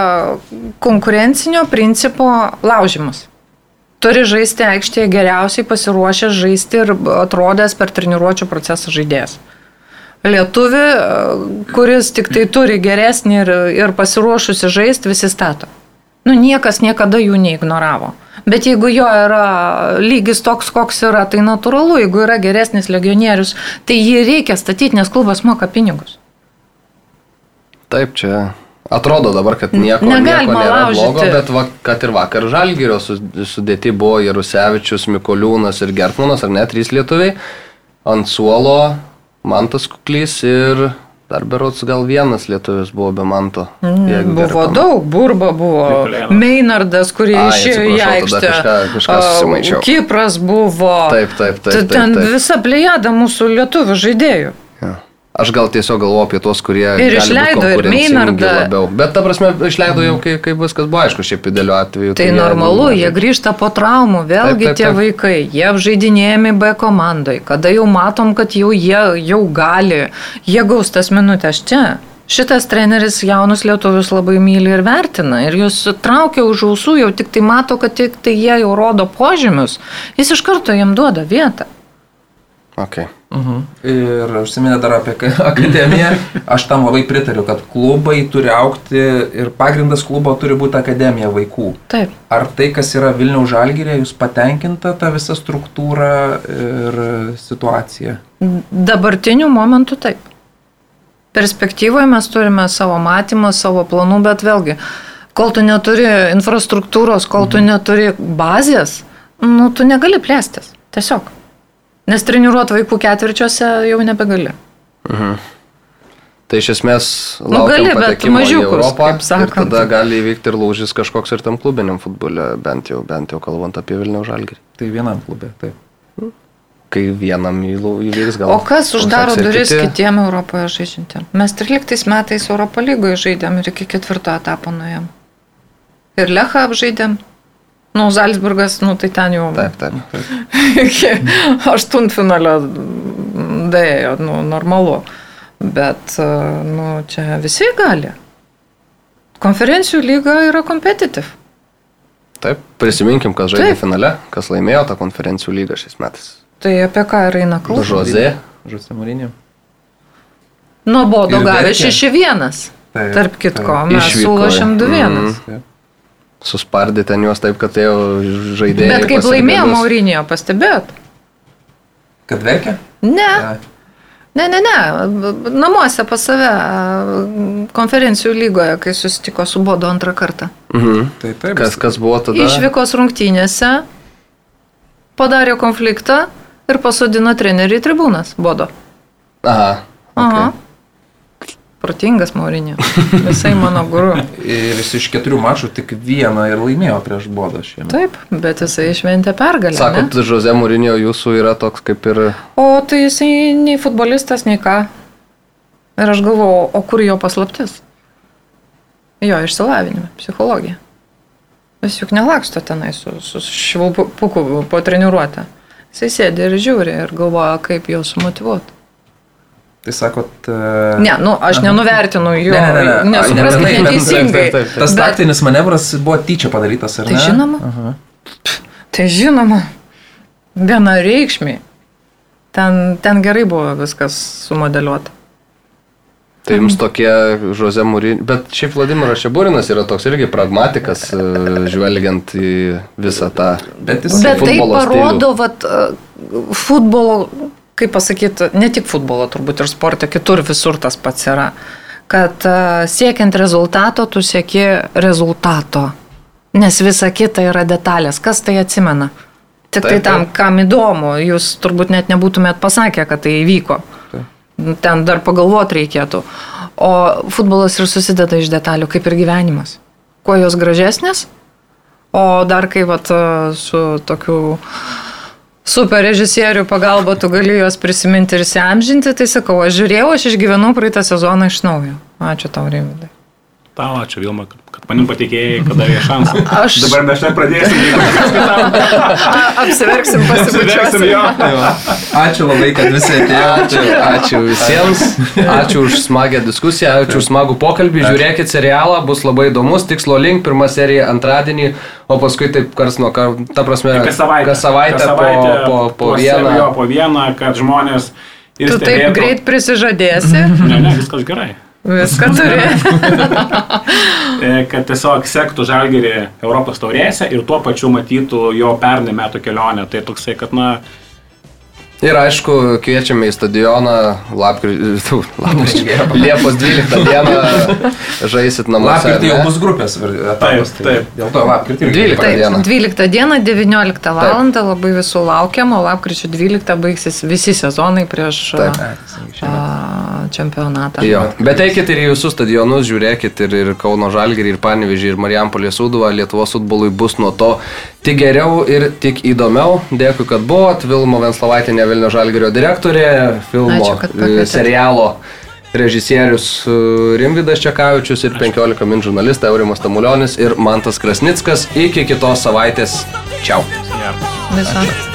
Speaker 6: konkurencinio principo laužimas. turi žaisti aikštėje geriausiai pasiruošęs žaisti ir atrodęs per treniruočio procesą žaidėjas. Lietuvi, kuris tik tai turi geresnį ir, ir pasiruošusi žaisti, visi stato. Nu, niekas niekada jų neignoravo. Bet jeigu jo yra lygis toks, koks yra, tai natūralu, jeigu yra geresnis legionierius, tai jį reikia statyti, nes klubas moka pinigus.
Speaker 4: Taip, čia atrodo dabar, kad nieko,
Speaker 6: Negalima
Speaker 4: nieko nėra
Speaker 6: laužyti.
Speaker 4: blogo, bet va, kad ir vakar Žalgyrio su- sudėti buvo Jarusevičius, Mikoliūnas ir Gertmanas, ar net trys lietuviai. Ant suolo Mantas Kuklys ir dar berots gal vienas lietuvis buvo be Manto. jeigu gerai
Speaker 6: Mm, Buvo
Speaker 4: pamenu.
Speaker 6: daug, Burba buvo,
Speaker 1: Mikulėnas.
Speaker 6: Meinardas,
Speaker 4: Ai,
Speaker 6: išėjo į aikštę.
Speaker 4: kažką- kažką
Speaker 6: A,
Speaker 4: susimaišiau.
Speaker 6: Kipras buvo.
Speaker 4: Taip, taip, taip,
Speaker 6: Ta-
Speaker 4: taip,
Speaker 6: Ten
Speaker 4: taip.
Speaker 6: visa plėjada mūsų lietuvių žaidėjų.
Speaker 4: Aš gal tiesiog galvoju apie tos, kurie...
Speaker 6: Ir išleido, ir Meinardą.
Speaker 4: labiau. Bet ta prasme, išleido jau, kai, kai viskas buvo aišku, šiaip idealiu atveju.
Speaker 6: Tai
Speaker 4: jie
Speaker 6: normalu,
Speaker 4: nežaidžia.
Speaker 6: jie grįžta po traumų, vėlgi
Speaker 4: Taip, taip,
Speaker 6: tie
Speaker 4: taip.
Speaker 6: vaikai, jie apžaidinėjami B komandai, kada jau matom, kad jau jie jau gali, jie gaus tas minutės čia. Šitas treneris jaunus lietuvius labai myli ir vertina ir jūs traukia už ausų, jau tik tai mato, kad tik tai jie jau rodo požymius, jis iš karto jiem duoda vietą.
Speaker 4: Okay.
Speaker 5: Mhm. Ir užsiminė dar apie ka- akademiją. Aš tam labai pritariu, kad klubai turi aukti ir pagrindas klubo turi būti akademija vaikų.
Speaker 6: Taip.
Speaker 5: Ar tai, kas yra Vilniaus žalgyrė, jūs patenkinta tą visą struktūrą ir situaciją?
Speaker 6: Dabartiniu momentu taip. Perspektyvoje mes turime savo matymą, savo planų, bet vėlgi, kol tu neturi infrastruktūros, kol tu neturi bazės, nu, tu negali plėstis. Tiesiog. Nes treniruoti vaikų ketvirčiuose jau nebegali.
Speaker 4: Tai iš esmės
Speaker 6: Nu,
Speaker 4: laukiam
Speaker 6: gali, bet
Speaker 4: patekimo į Europą
Speaker 6: kaip
Speaker 4: ir
Speaker 6: sakant.
Speaker 4: tada gali įvykti ir lūžis kažkoks ir tam klubiniam futbole, bent jau, bent jau kalbant apie Vilniaus žalgirį.
Speaker 5: Tai vienam klube, taip.
Speaker 4: Kai vienam įvyks gal.
Speaker 6: O kas uždaro duris
Speaker 4: kiti.
Speaker 6: kitiem Europoje žaidžiantiem? Mes 13 metais Europo lygoje žaidėm ir iki ketvirto etapo nuėjom. Ir Lechą apžaidėm. Nu, Zalzburgas, nu tai ten jau
Speaker 4: Taip, taip.
Speaker 6: iki aštuntfinalio dėjo, nu, normalu. Bet, e, nu, čia visi gali. Konferencijų lyga yra kompetitiv.
Speaker 4: Taip, prisiminkim, kas žaidė
Speaker 6: Taip.
Speaker 4: finale, kas laimėjo tą konferencijų lygą šiais metais.
Speaker 6: Tai apie ką ir eina kalba?
Speaker 4: Žozė.
Speaker 5: Žusi Mūrinė.
Speaker 6: Nuo bodo
Speaker 5: Ir
Speaker 6: gavę
Speaker 5: verkė.
Speaker 6: 6-1.
Speaker 5: Taip,
Speaker 6: Tarp kitko,
Speaker 5: taip.
Speaker 6: mes sulošėm 2-1.
Speaker 4: Mhm. Suspardė ten juos taip, kad jau žaidėjai.
Speaker 6: Bet kaip laimėjo. Maurinio, pastebėjot?
Speaker 5: Kad verkia?
Speaker 6: Ne,
Speaker 5: Ai.
Speaker 6: ne, ne, ne. Namuose pas save a, konferencijų lygoje, kai susitiko su Bodo antrą kartą.
Speaker 4: Mhm.
Speaker 5: Tai taip.
Speaker 4: Kas, kas buvo tada?
Speaker 6: Išvykos rungtynėse padarė konfliktą ir pasodino trenerį į tribūnas Bodo.
Speaker 4: Aha.
Speaker 6: Aha. Protingas Maurinio. Visai mano guru.
Speaker 5: Ir jis iš keturių mačų tik vieną ir laimėjo prieš Bodą šiemet.
Speaker 6: Taip, bet jisai išventė pergalę.
Speaker 4: Sakot,
Speaker 6: ne?
Speaker 4: Žozė Mūrinio jūsų yra toks kaip ir...
Speaker 6: O tai jisai nei futbolistas, nei ką. Ir aš galvoju, o kur jo paslaptis? Jo išsilavinime, psichologija. Jis juk nelaksto tenai su, su švilpuku po treniruotę. Jisai sėdi ir žiūri ir galvoja, kaip jo sumotivuoti.
Speaker 5: Tai sakot... e,
Speaker 6: Ne, nu, aš nenuvertinu jo,
Speaker 5: Ne, ne, ne, ne.
Speaker 6: nesupraskite
Speaker 5: ne, ne, ne,
Speaker 6: neteisingai.
Speaker 4: taip.
Speaker 5: Tas
Speaker 6: Bet-
Speaker 5: taktinis manevras buvo tyčia padarytas, ar
Speaker 6: Tai
Speaker 5: ne?
Speaker 6: žinoma.
Speaker 5: Aha.
Speaker 6: Tai žinoma, vienareikšmiai. Ten, ten gerai buvo viskas sumodeliuota.
Speaker 4: Tai jums tokie Žozė Mūrinio... Bet šiaip Vladimiras Šeburinas yra toks irgi pragmatikas, e, žvelgiant į visą tą...
Speaker 5: Bet jis...
Speaker 6: Bet tai parodo, vat, e, futbolo, kaip pasakyti, ne tik futbolo, turbūt ir sporte, kitur visur tas pats yra. Kad e, siekiant rezultato, tu sieki rezultato. Nes visa kita yra detalės. Kas tai atsimena? Tik tai tam, kam įdomu, jūs turbūt net nebūtumėt pasakę, kad tai įvyko. Ten dar pagalvoti reikėtų. O futbolas ir susideda iš detalių, kaip ir gyvenimas. Kuo jos gražesnės, o dar kai vat, su tokiu super režisierių pagalba tu gali juos prisiminti ir įsiamžinti, tai sakau, aš žiūrėjau, aš išgyvenau praeitą sezoną iš naujo. Ačiū tau, Rimvidai.
Speaker 1: Tau, ačiū Vilma, kad, manim patikėjai, kad davė šansą.
Speaker 6: Aš-
Speaker 1: Dabar mes čia pradėsim.
Speaker 6: Apsiverksim, pasibučiuosim.
Speaker 1: jo.
Speaker 5: Tai. Ačiū labai, kad visi atėjo.
Speaker 4: Ačiū, ačiū visiems, ačiū už smagę diskusiją, ačiū už smagų pokalbį, žiūrėkit serialą, bus labai įdomus, tikslo link, pirma serija antradienį, o paskui taip kars nuo kar, ta prasme,
Speaker 1: Kas savaitę.
Speaker 4: kas savaitę,
Speaker 1: Kas
Speaker 4: po, po, po
Speaker 1: po
Speaker 4: vieną.
Speaker 1: serijo, po vieną, kad žmonės ir
Speaker 6: Tu taip greit prisižadėsi,
Speaker 1: Ne, ne, viskas gerai.
Speaker 6: Viską turi.
Speaker 1: E, Kad tiesiog sektų žalgerį Europos taurėse ir tuo pačiu matytų jo pernai metų kelionę. Tai toksai, kad, na,
Speaker 4: Ir aišku, kviečiame į stadioną lapkričio, Liepos 12 dieną žaisit namuose.
Speaker 5: Lapkritį jau
Speaker 4: ne?
Speaker 5: bus grupės etapas.
Speaker 1: Taip,
Speaker 5: tai
Speaker 1: taip.
Speaker 5: Dėl to lapkritį irgi.
Speaker 4: 12
Speaker 6: Taip,
Speaker 4: dieną.
Speaker 6: 12 dieną, 19 val. labai visų laukiam, o lapkričio 12 baigsis visi sezonai prieš
Speaker 4: Taip.
Speaker 6: a,
Speaker 5: Ne,
Speaker 6: čempionatą.
Speaker 4: Jo. Bet eikit ir į visus stadionus, žiūrėkit ir, ir Kauno Žalgirį, ir Panevežį, ir Marijampolės Sūduvą. Lietuvos futbolui bus nuo to tik geriau ir tik įdomiau. Dėkui, kad buvot. Vilmo Venslovaitinė Vilnių Žalgirio direktorė, filmo
Speaker 6: Ačiū,
Speaker 4: e, serialo režisierius e, Rimvidas Čekavičius ir 15 min žurnalistai Aurimas Tamulionis ir Mantas Krasnickas. Iki kitos savaitės. Čiau.
Speaker 1: ja.
Speaker 6: Visą.